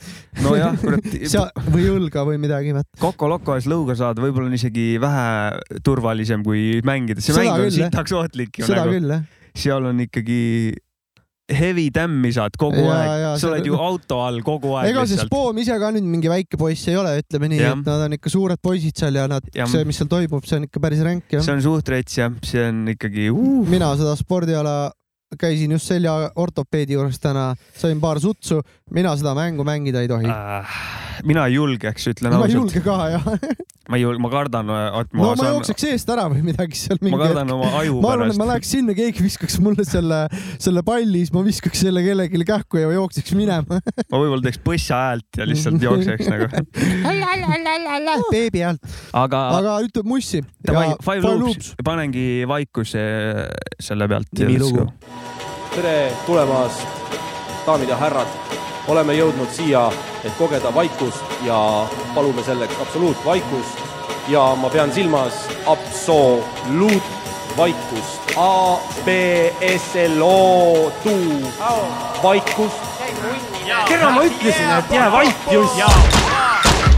nojah, kurat
või õlga või midagi, vaata.
Coco Loco ees lõuga saada võib-olla on isegi vähe turvalisem kui mängida, see mäng on sitaks ohtlik ju
nagu küll, jah.
seal on ikkagi heavy tämmi saad kogu ja, aeg, sa oled ju auto all kogu aeg.
ega see Spoom ise ka nüüd mingi väike poiss ei ole, ütleme nii, et nad on ikka suured poisid seal ja nad, see, mis seal toimub, see on ikka päris ränk jah.
see on suht rets jah, see on ikkagi uh..
mina seda spordiala käisin just selja ortopeedi juures täna, sain paar sutsu, mina seda mängu mängida ei tohi äh,.
mina ei julgeks, ütlen
ausalt. ma ei julge ka jah
ma ei julge, ma kardan, et
ma no, saan. ma jookseks eest ära või midagi seal.
ma kardan hetk. oma aju
ma arvan, et ma läheks sinna, keegi viskaks mulle selle, selle palli, siis ma viskaks selle kellelegi kähku ja jookseks minema
ma võib-olla teeks põssa häält ja lihtsalt jookseks nagu
beebi häält.
aga,
aga ütleb mussi.
Five, five Loops, loops., panengi vaikuse selle pealt.
tere tulemast, daamid ja härrad. Oleme jõudnud siia et kogeda vaikust ja palume selleks absoluutvaikust. Ja ma pean silmas absoluutvaikust. A, B, S, L, O, tu, vaikust. kerra ma ütlesin, et jää vait just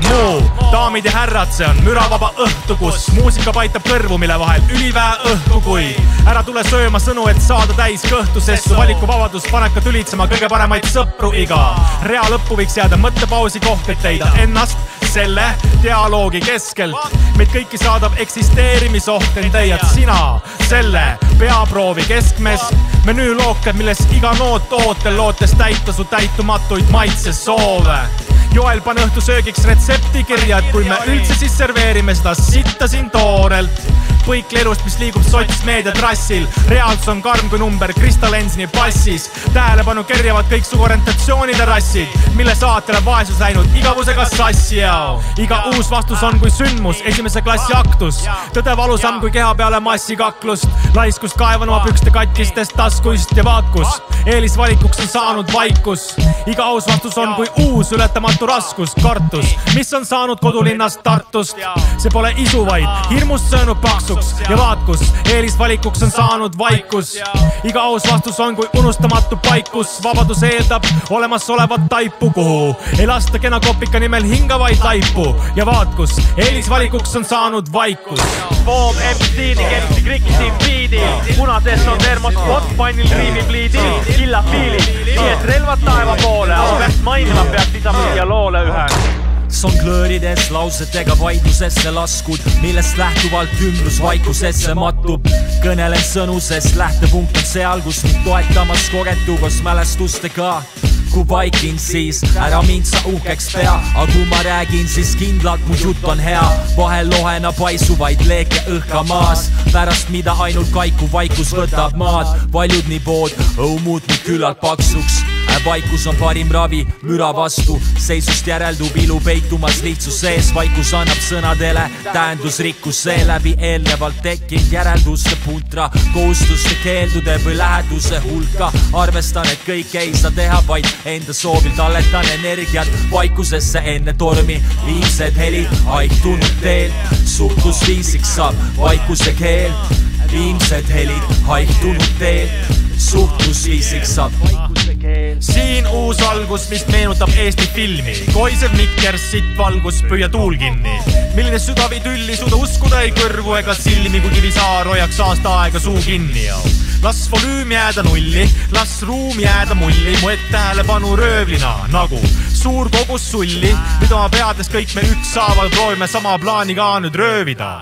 muu, daamid ja härrad, see on müravaba õhtu, kus muusika paitab kõrvu, mille vahel üliväe õhku, kui. Ära tule sööma sõnu, et saada täis kõhtu, sest su valikuvabadus paneb ka tülitsema kõige paremaid sõpru iga. Rea lõppu võiks jääda mõttepausi koht, et leida ennast selle dialoogi keskel. meid kõiki saadab eksisteerimisoht, ent leiad sina selle peaproovi keskmes. Menüülooke, milles iga noot ootel lootes täita su täitumatuid maitsesoove Joel, pane õhtusöögiks retsepti kirja, et kui me üldse siis serveerime seda sitta siin toorelt põikle elust, mis liigub sotsmeedia trassil. reaalsus on karm kui number Krista Lensini passis. tähelepanu kerjavad kõiksugu orientatsioonide rassid, mille saatele vaesus läinud igavusega sassi ja iga uus vastus on kui sündmus, esimese klassi aktus. tõde valusam kui keha peale massikaklust, laiskust kaevan oma pükste katkistest taskuist ja vaakus. eelisvalikuks on saanud vaikus. iga aus vastus on kui uus ületamatu raskus, kartus, mis on saanud kodulinnast Tartust. see pole isu, vaid hirmust söönud paksu paksuks ja vaat kus eelisvalikuks on saanud vaikus. iga aus vastus on kui unustamatu paikus, vabadus eeldab olemasolevat taipu, kuhu ei lasta kena kopika nimel hingavaid laipu ja vaat kus eelisvalikuks on saanud vaikus.
Boom MC-ni kergsi krikisi biidi, punases on termospot, pannil riimib liidi, killab piilid, nii et relvad taeva poole, aga mainima peaks lisama siia loole ühe
songlöörides lausetega vaidlusesse laskud, millest lähtuvalt ümbrus vaikusesse mattub. kõnelen sõnu, sest lähtepunkt on seal, kus mind toetamas kogetu koos mälestustega kui vaikin, siis ära mind sa uhkeks pea, aga kui ma räägin, siis kindlalt mu jutt on hea. vahel lohena paisuvaid leeke õhka maas, pärast mida ainult kaiku vaikus võtab maad. paljud nii pood õumud mu küllalt paksuks vaikus on parim ravi müra vastu, seisust järeldub ilu peitumas lihtsus sees, vaikus annab sõnadele tähendusrikkus, seeläbi eelnevalt tekkinud järelduste puntra, kohustuste keeldude või läheduse hulka. arvestan, et kõike ei saa teha, vaid enda soovil talletan energiat vaikusesse enne tormi, viimsed helid haihtunud teelt, suhtlusviisiks saab vaikuse keel viimsed helid haihtunud teelt, suhtlusviisiks saab
siin uus algus, mis meenutab Eesti filmi, koisev mikker, sitt valgus, püüa tuul kinni. milline sügav idüll ei suuda uskuda ei kõrvu ega silmi, kui Kivisaar hoiaks aasta aega suu kinni. las volüüm jääda nulli, las ruum jääda mulli, mu ette tähelepanu röövlina nagu suur kogus sulli, mida peades kõik me ükshaaval proovime sama plaani ka nüüd röövida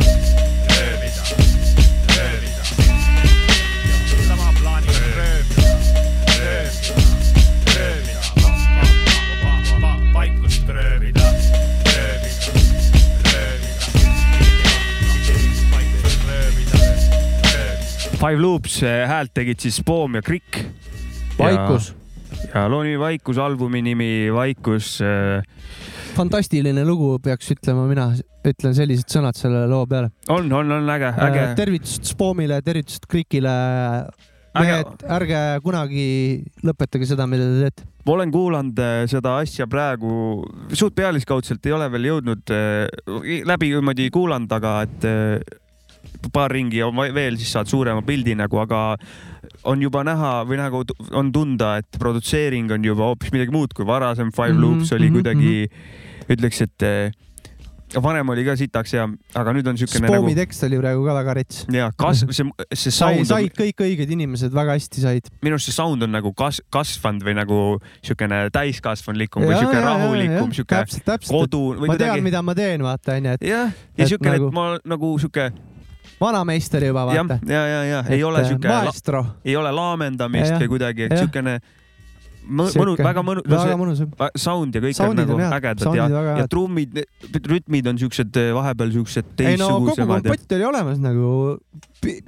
Five Loops häält tegid siis Poom ja Krikk.
vaikus.
ja loo nimi Vaikus, albumi nimi Vaikus. Äh,
fantastiline lugu, peaks ütlema mina, ütlen sellised sõnad selle loo peale.
on, on, on äge, äge.
Äh, tervitused Spoomile, tervitused Krikile. mehed, ärge kunagi lõpetage seda, mida te teete
ma olen kuulanud äh, seda asja praegu, suht pealiskaudselt ei ole veel jõudnud läbi niimoodi kuulanud, aga et paar ringi on veel, siis saad suurema pildi nagu, aga on juba näha või nagu on tunda, et produtseering on juba hoopis midagi muud kui varasem Five -hmm, Loops oli mm -hmm, kuidagi mm, -hmm. ütleks, et eh, varem oli ka sitaks hea, aga nüüd on siukene
Spoomi nagu... tekst oli praegu ka väga rets.
ja kas-, see, see sound
sai, said kõik õiged inimesed väga hästi said.
minu arust see sound on nagu kas-, kasvanud või nagu siukene täiskasvanlikum või siuke rahulikum, siuke kodu.
ma tean, mida ma teen, vaata onju, et.
jah, ja siukene nagu..., et ma nagu siuke
vanameister juba vaata.
ja, ja, ja, ja ei ole siuke, ei ole laamendamist või kuidagi, siukene mõnu, väga mõnu,
väga mõnus.
sound ja kõik Soundid on nagu ägedad ja, ja trummid, rütmid on siuksed vahepeal siuksed teistsugusemad.
ei no kogu kompott oli olemas nagu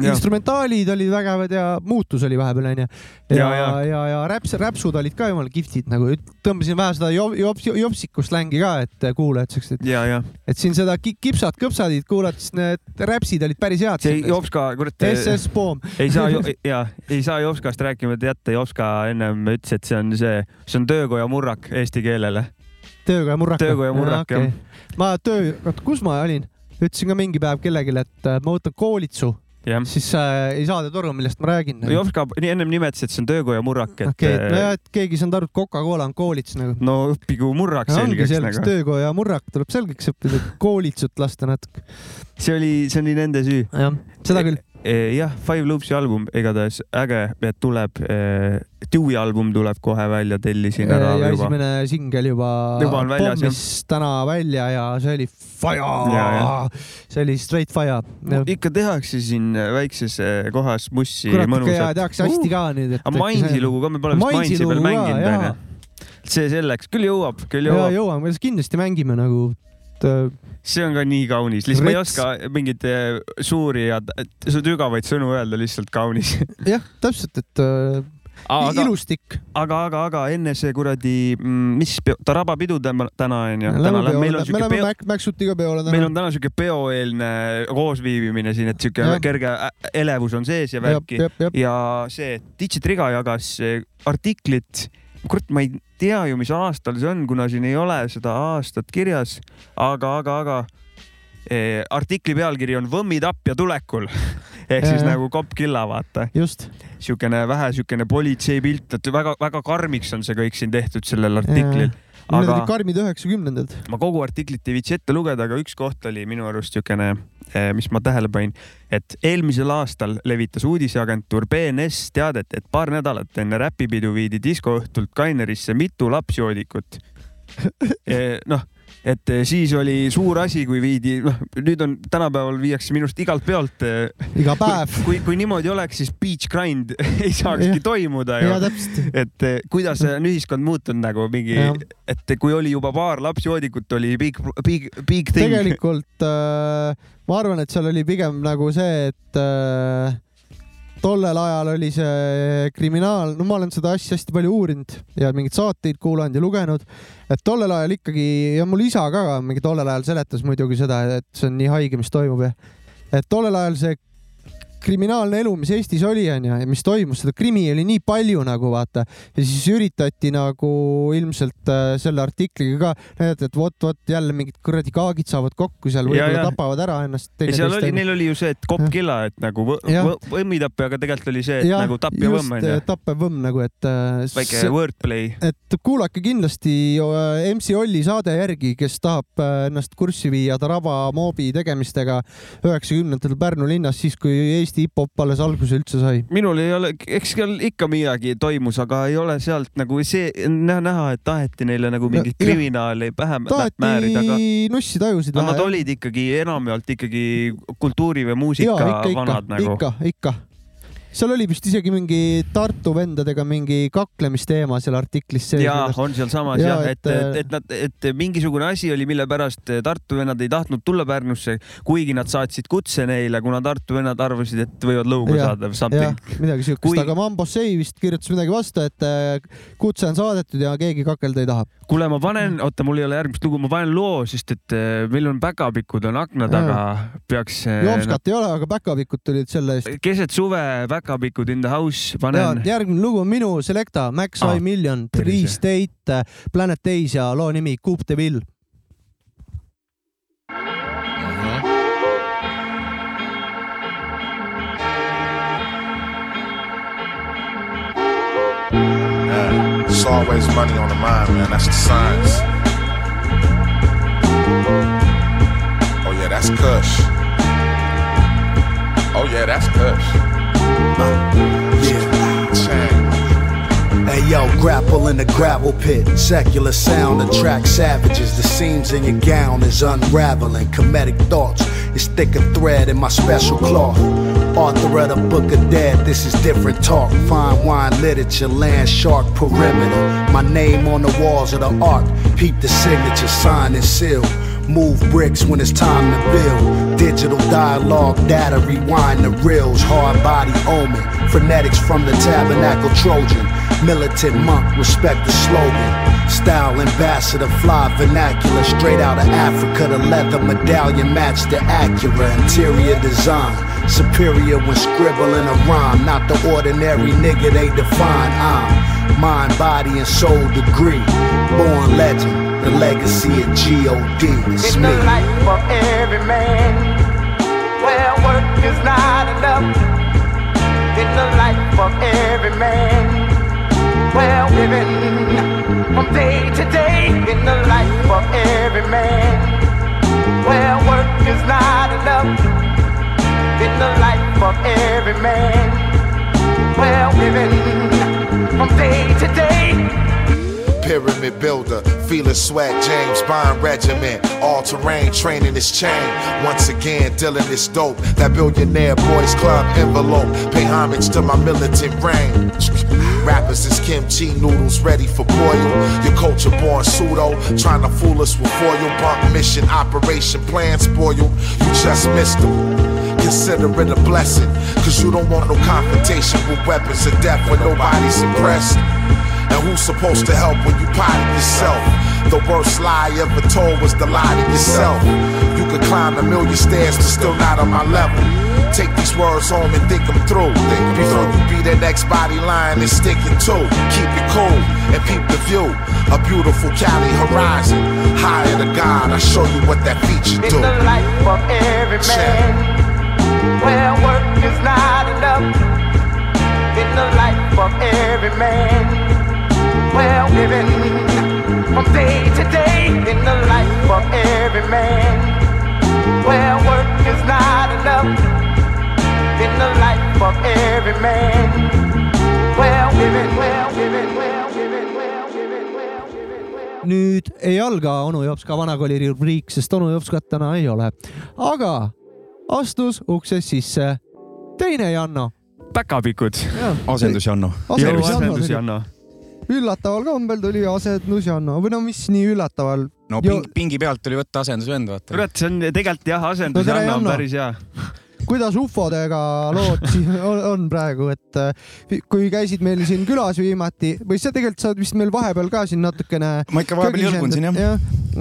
instrumentaalid olid vägevad ja muutus oli vahepeal onju. ja, ja, ja, ja, ja räps, räpsud olid ka jumala kihvtid nagu, tõmbasin vähe seda jops, jopsiku slängi ka, et kuulajad siuksed, et, et siin seda kipsad, kõpsadid kuulad, siis need räpsid olid päris head.
see Jopska, kurat.
SS Poom.
ei saa ja ei saa Jopskast rääkimata jätta, Jopska ennem ütles, et see on see, see on töökoja murrak eesti keelele.
töökoja murrak.
töökoja murrak jah okay..
ma töö, oota, kus ma olin? ütlesin ka mingi päev kellelegi, et äh, ma võtan koolitsu Yeah. siis äh, ei saada aru, millest ma räägin.
Jovska ennem nimetas, et see on töökoja murrak, et.
okei okay,, nojah, et keegi ei saanud aru, et Coca-Cola on koolits nagu.
no õppigu murrak selgeks,
selgeks nagu. töökoja murrak tuleb selgeks õppida, koolitsut lasta natuke.
see oli, see oli nende süü.
jah, seda küll
Eh, jah, Five Loopsi album igatahes äge, et tuleb eh,. Dewey album tuleb kohe välja, tellisin ära
ja juba. esimene singel juba,
juba
pommis täna välja ja see oli fire, see oli straight fire.
ikka tehakse siin väikses eh, kohas mussi
Kurat, mõnusat. tehakse hästi ka nüüd.
aga Mainsi lugu ka, me pole vist Mainsi veel mänginud onju. see selleks, küll jõuab, küll jõuab.
jõuame, kindlasti mängime nagu
et see on ka nii kaunis, lihtsalt Rets. ma ei oska mingeid eh, suuri ja sügavaid sõnu öelda, lihtsalt kaunis.
jah, täpselt, et äh, aga, ilustik.
aga, aga, aga enne see kuradi, mm, mis peo, Taraba pidu täna onju.
me läheme peo... Mäksutiga peole
täna. meil on täna siuke peoeelne koosviibimine siin, et siuke ja. kerge elevus on sees ja värki. ja see Digitriga jagas artiklit kurat, ma ei tea ju, mis aastal see on, kuna siin ei ole seda aastat kirjas, aga, aga, aga eh, artikli pealkiri on Võmmid apja tulekul ehk siis nagu kopp killa, vaata. siukene vähe siukene politseipilt, et väga-väga karmiks on see kõik siin tehtud sellel artiklil
aga. Need olid karmid üheksakümnendad.
ma kogu artiklit ei viitsi ette lugeda, aga üks koht oli minu arust niisugune, mis ma tähele panin, et eelmisel aastal levitas uudiseagentuur BNS teadet, et paar nädalat enne räpipidu viidi diskoõhtult Kainerisse mitu lapsjoodikut eh, noh et eh, siis oli suur asi, kui viidi, noh, nüüd on tänapäeval viiakse minu arust igalt peolt. Eh,
iga päev.
kui, kui niimoodi oleks, siis beach grind ei saakski ja. toimuda ju. et eh, kuidas on ühiskond muutunud nagu mingi, et kui oli juba paar lapsjoodikut, oli big, big, big thing.
tegelikult äh, ma arvan, et seal oli pigem nagu see, et äh, tollel ajal oli see kriminaal, no ma olen seda asja hästi palju uurinud ja mingeid saateid kuulanud ja lugenud, et tollel ajal ikkagi ja mul isa ka mingi tollel ajal seletas muidugi seda, et see on nii haige, mis toimub ja et tollel ajal see kriminaalne elu, mis Eestis oli, onju, ja mis toimus, seda krimi oli nii palju nagu vaata ja siis üritati nagu ilmselt äh, selle artikliga ka näidata, et vot-vot jälle mingid kuradi kaagid saavad kokku seal, võib-olla tapavad ära ennast.
ja seal oli, neil oli ju see, et kopp killa, et nagu võmmitapp, aga tegelikult oli see, et ja, nagu tapja võmm onju.
tappev võmm nagu, et äh,.
väike wordplay.
et kuulake kindlasti äh, MC Olli saade järgi, kes tahab äh, ennast kurssi viia Tarava moobi tegemistega üheksakümnendatel Pärnu linnas, siis kui Eesti Eesti hip-hop alles alguse üldse sai?
minul ei ole, eks seal ikka midagi toimus, aga ei ole sealt nagu see näha, näha, et taheti neile nagu mingit no, kriminaali pähe määrida,
aga nussi tajusid
vähe. Nad olid ikkagi enamjaolt ikkagi kultuuri või muusika ja, ikka, vanad
ikka,
nagu.
ikka, ikka seal oli vist isegi mingi Tartu vendadega mingi kaklemisteema seal artiklis sees.
ja on sealsamas jah ja,, et, et, et nad, et mingisugune asi oli, mille pärast Tartu vennad ei tahtnud tulla Pärnusse, kuigi nad saatsid kutse neile, kuna Tartu vennad arvasid, et võivad lõuga ja, saada
midagi siukest Kui..., aga Mambossei vist kirjutas midagi vastu, et äh, kutse on saadetud ja keegi kakelda ei taha.
kuule, ma panen, oota, mul ei ole järgmist lugu, ma panen loo, sest et äh, meil on päkapikud on akna taga, peaks.
Äh, Jomskat ei ole, aga päkapikud tulid selle eest.
keset suve päkapikud in the house, panen.
järgmine lugu on minu Selecta, Max ah, I Million, Three State, Planet Days ja loo nimi Coupe de Ville.
It's always money on the mind, man. That's the science. Oh yeah, that's Kush. Oh yeah, that's Kush.
Hey yo, grapple in the gravel pit. Secular sound attracts savages. The seams in your gown is unraveling. Comedic thoughts is thick a thread in my special cloth. Author of the Book of Dead, this is different talk. Fine wine literature, land shark perimeter. My name on the walls of the ark. Peep the signature, sign and seal. Move bricks when it's time to build. Digital dialogue, data, rewind the reels. Hard body omen. Phonetics from the tabernacle Trojan. Militant monk, respect the slogan. Style ambassador, fly vernacular. Straight out of Africa, the leather medallion match the Acura. Interior design. Superior when scribbling a rhyme. Not the ordinary nigga they define. I'm mind, body, and soul degree. Born legend the legacy of G.O.D.
It's In me. the life of every man, where work is not enough. In the life of every man, where living from day to day. In the life of every man, where work is not enough. In the life of every man, where living from day to day
pyramid builder, feeling sweat, James Bond regiment, all terrain training this chain. Once again, dealing this dope, that billionaire boys club envelope. Pay homage to my militant reign. Rappers is kimchi noodles ready for boil. Your culture born pseudo, trying to fool us with foil. Bump mission, operation plan spoil. You just missed them consider it a blessing. Cause you don't want no confrontation with weapons of death when nobody's impressed. And who's supposed to help when you potted yourself? The worst lie ever told was the lie to yourself. You could climb a million stairs, but still not on my level. Take these words home and think them through. Think Before you be the next body line and stick it to. Keep it cool and peep the view. A beautiful Cali horizon. Higher to God, I show you what that feature do.
In the life of every man, where work is not enough. In the life of every man well living from day to day in the life of every man. Where work is not enough in the life of every man. Well living, well living, well living, well living, well living, well living.
nüüd ei alga onu Jops ka vanakooli rubriik, sest onu Jopskat täna ei ole. aga astus uksest sisse teine Janno.
päkapikud.
asendus Janno.
asendus Janno
üllataval kombel tuli asendus Janno või no mis nii üllataval.
no ping, pingi pealt tuli võtta asendusvend, vaata.
kurat, see on tegelikult jah, asendus no, Janno on päris hea
kuidas ufodega lood on, on praegu, et äh, kui käisid meil siin külas viimati või sa tegelikult sa oled vist meil vahepeal ka siin natukene.
ma ikka vahepeal jõlgun siin jah ja,.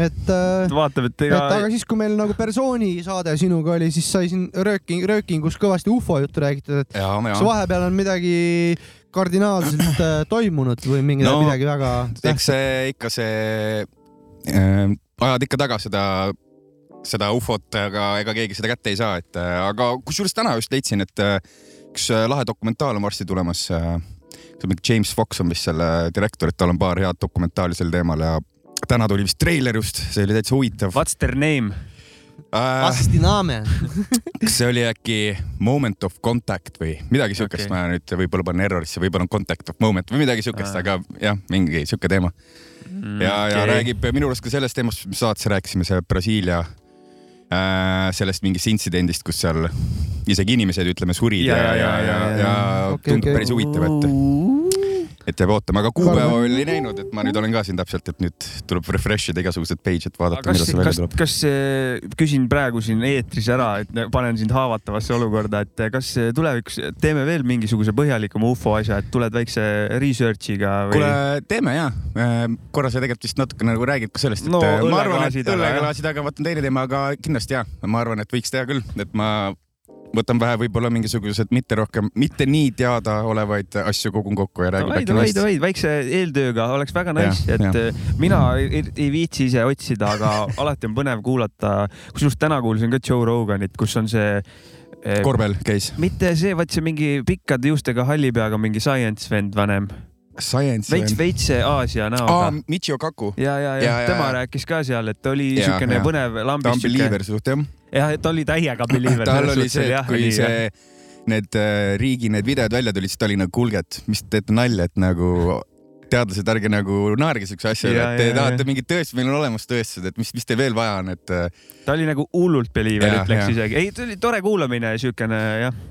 et äh,.
vaatab, et ega.
aga siis, kui meil nagu persooni saade sinuga oli, siis sai siin rööking, röökingus kõvasti ufo juttu räägitud, et ja, kas vahepeal on midagi kardinaalselt äh, toimunud või mingi no, midagi väga.
eks see ikka see äh, ajad ikka taga seda seda ufot, aga ega keegi seda kätte ei saa, et äh, aga kusjuures täna just leidsin, et äh, üks äh, lahe dokumentaal on varsti tulemas. James Fox on vist selle direktor, et tal on paar head dokumentaali sel teemal ja täna tuli vist treiler just, see oli täitsa huvitav.
What's their name?
Vastiname
kas see oli äkki Moment of Contact või midagi siukest okay., ma nüüd võib-olla panen errorisse, võib-olla on Contact of Moment või midagi siukest, aga jah, mingi siuke teema. Mm, ja okay., ja räägib minu arust ka sellest teemast, mis saates rääkisime, see Brasiilia Äh, sellest mingist intsidendist, kus seal isegi inimesed, ütleme, surid ja, ja, ja, ja, ja, ja, ja okay, tundub okay. päris huvitav, et et jääb ootama, aga kuupäeva veel ei näinud, et ma nüüd olen ka siin täpselt, et nüüd tuleb refresh ida igasugused page, et vaadata, millal see välja tuleb.
kas, küsin praegu siin eetris ära, et panen sind haavatavasse olukorda, et kas tulevikus teeme veel mingisuguse põhjalikuma ufo asja, et tuled väikse research'iga
või...? kuule, teeme ja. Korra sa tegelikult vist natuke nagu räägid ka sellest, et no, ma arvan, et õlleklaasid, aga vaata teine teema, aga kindlasti ja, ma arvan, et võiks teha küll, et ma võtan vähe võib-olla mingisugused mitte rohkem, mitte nii teadaolevaid asju kogun kokku ja räägin
no,. davai, davai, davai, väikse eeltööga oleks väga nice, et ja. Äh, mina ei, ei viitsi ise otsida, aga alati on põnev kuulata. kusjuures täna kuulsin ka Joe Roganit, kus on see
eh, Korbel käis.
mitte see, vaid see mingi pikkade juustega halli peaga mingi science vend vanem
Science.
veits, veits Aasia näoga
ah,. Michio Kaku.
ja, ja, ja, ja tema ja. rääkis ka seal, et oli niisugune põnev lambis.
ta on believer suht jah.
jah, et oli täiega believer.
tal oli see, et kui oli, see, need äh, riigi need videod välja tulid, siis ta oli nagu, kuulge, et mis te teete nalja, et nagu teadlased, ärge nagu naerge siukse asja üle, et te ja, tahate ja. mingit tõestust, meil on olemas tõestused, et mis, mis teil veel vaja on, et.
Äh, ta oli nagu hullult believer, ütleks isegi. ei, ta oli tore kuulamine, siukene jah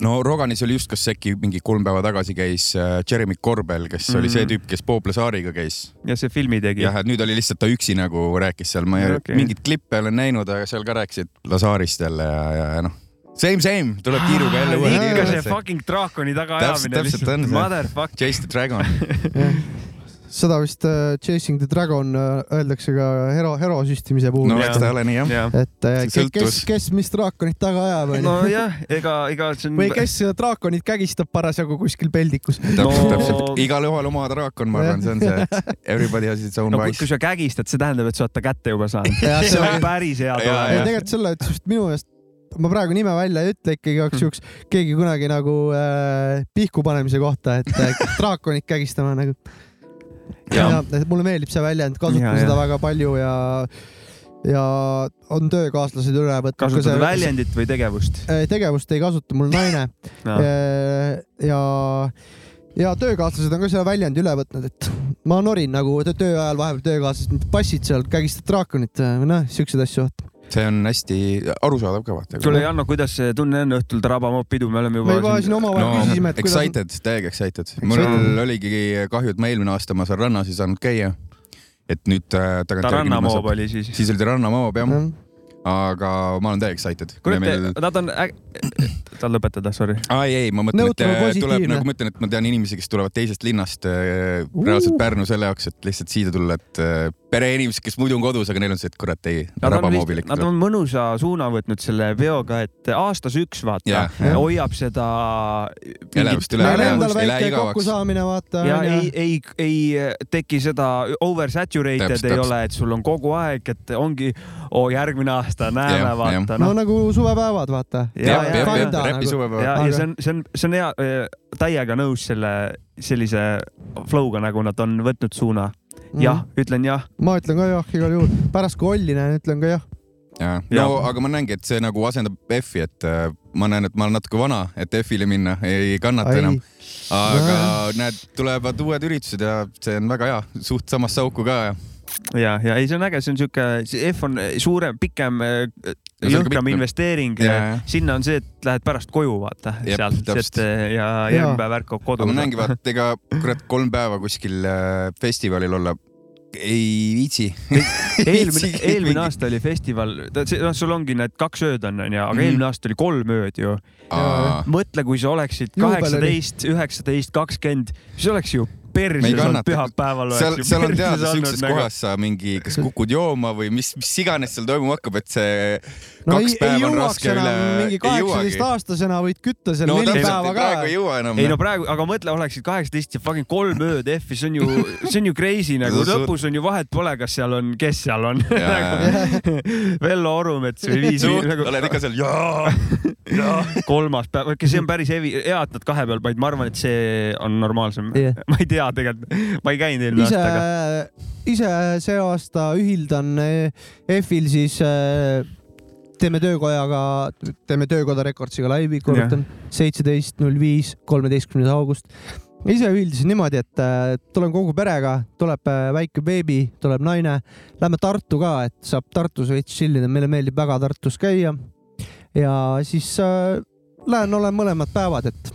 no Roganis oli just, kas äkki mingi kolm päeva tagasi käis äh, Jeremy Corbell, kes mm -hmm. oli see mhm. tüüp, kes Bob Lazariga käis.
ja see filmi tegi.
jah, et nüüd oli lihtsalt ta üksi nagu rääkis seal, ma ei okay. mingeid klippe olen näinud, aga seal ka rääkisid Lazarist jälle ja, ja, ja noh Same, same, tuleb kiiruga jälle
uuesti. ikka see fucking draakoni tagaajamine.
täpselt, täpselt on see.
Motherfuck.
Chase the dragon
seda vist uh, Chasing the Dragon uh, öeldakse ka hero, hero süstimise puhul.
no eks ta ole nii jah.
et uh, kes, kes mis draakonit taga ajab
onju. nojah, ega, ega see
on. või kes draakonit kägistab parasjagu kuskil peldikus.
täpselt no..., täpselt. igalühel oma draakon, ma arvan, see on see. Everybody has its own
no, vice. kui sa kägistad, see tähendab, et sa oled ta kätte juba saanud see on päris hea tule.
tegelikult selle ütles just minu meelest ma praegu nime välja ei ütle ikkagi igaks juhuks keegi kunagi nagu äh, pihku panemise kohta, et äh, draakonit kägistama nagu ja, ja mulle meeldib see väljend, kasutan seda väga palju ja ja on töökaaslased üle võtnud.
kasutad see... väljendit või tegevust?
tegevust ei kasuta, mul naine no.. ja, ja töökaaslased on ka selle väljendi üle võtnud, et ma norin nagu töö ajal vahepeal töökaaslased, passid seal, kägistad draakonit või noh, siukseid asju
see on hästi arusaadav ka vaata.
kuule Janno, kuidas see tunne on õhtul Tarabama pidu, me oleme juba.
me juba siin omavahel no, küsisime,
et excited kuidas..., täiega excited. mul excited. oligi kahju, et ma eelmine aasta ma seal rannas ei saanud käia. et nüüd äh,
tagantjärgi. Taranna moob oli siis.
siis oli Taranna moob jah mm aga ma olen täiega excited.
kuule, meil... nad on äg..., tahan lõpetada, sorry.
aa ei, ei, ma mõtlen, et äh, tuleb nagu ma ütlen, et ma tean inimesi, kes tulevad teisest linnast äh, reaalselt Pärnu selle jaoks, et lihtsalt siia tulla, et äh, pereinimesed, kes muidu on kodus, aga neil on see, et kurat ei, rabamoobil
ikka. Nad on mõnusa suuna võtnud selle veoga, et aastas üks vaata yeah, yeah. hoiab seda.
elevust üle,
elevust ei lähe igavaks. kokkusaamine vaata.
ja ei, ei, ei teki seda oversaturated täpselt, ei ole, et sul on kogu aeg, et ongi oo oh, järgmine aasta näeme vaata
no nagu suvepäevad, vaata.
ja, ja, ja, ja
ja, ja see on, see on, see on hea, täiega nõus selle sellise flow'ga, nagu nad on võtnud suuna. Jah, ütlen jah.
ma ütlen ka jah, igal juhul. pärast kui Olli näen, ütlen ka jah.
ja, no ja. aga ma näengi, et see nagu asendab F-i, et äh, ma näen, et ma olen natuke vana, et F-ile minna ei kannata Ai. enam. aga näed, tulevad uued üritused ja see on väga hea, suht samasse auku ka ja
ja, ja ei, see on äge, see on sihuke, F on suurem, pikem, jõhkram investeering. Ja, sinna on see, et lähed pärast koju, vaata Jep, sealt, et ja järgmine päev ärkab kodus.
ma näengi, vaata, ega kurat kolm päeva kuskil festivalil olla ei viitsi.
Eelmine, eelmine aasta oli festival, noh, sul ongi need kaks ööd on, onju, aga mm eelmine aasta oli kolm ööd ju. mõtle, kui sa oleksid kaheksateist, üheksateist, kakskümmend, siis oleks ju perses olnud pühapäeval.
seal, seal on teada, siukses nagu... kohas sa mingi, kas kukud jooma või mis, mis iganes seal toimuma hakkab, et see no, kaks ei, päeva ei on raske üle.
mingi kaheksateist aastasena võid kütta seal no, neli päeva ka.
praegu ei jõua enam.
ei no praegu, aga mõtle, oleksid kaheksateist ja fucking kolm ööd F-i, see on ju, see on ju crazy nagu lõpus on ju vahet pole, kas seal on, kes seal on Vello Orumets või Viis
Viis nagu. oled ikka seal jaa,
jaa. kolmas päev, see on päris hevi, hea, et nad kahe peal panid, ma arvan, et see on normaalsem yeah.. ma ei tea tea tegelikult, ma ei käinud eelmine aasta, aga.
ise see aasta ühildan EF-il eh, siis eh, teeme töökojaga, teeme töökoda Recordsiga laivi, korrutan, seitseteist null viis, kolmeteistkümnes august. ise ühildasin niimoodi, et äh, tulen kogu perega, tuleb väike beebi, tuleb naine, lähme Tartu ka, et saab Tartus veits chillida, meile meeldib väga Tartus käia. ja siis äh, lähen, olen mõlemad päevad, et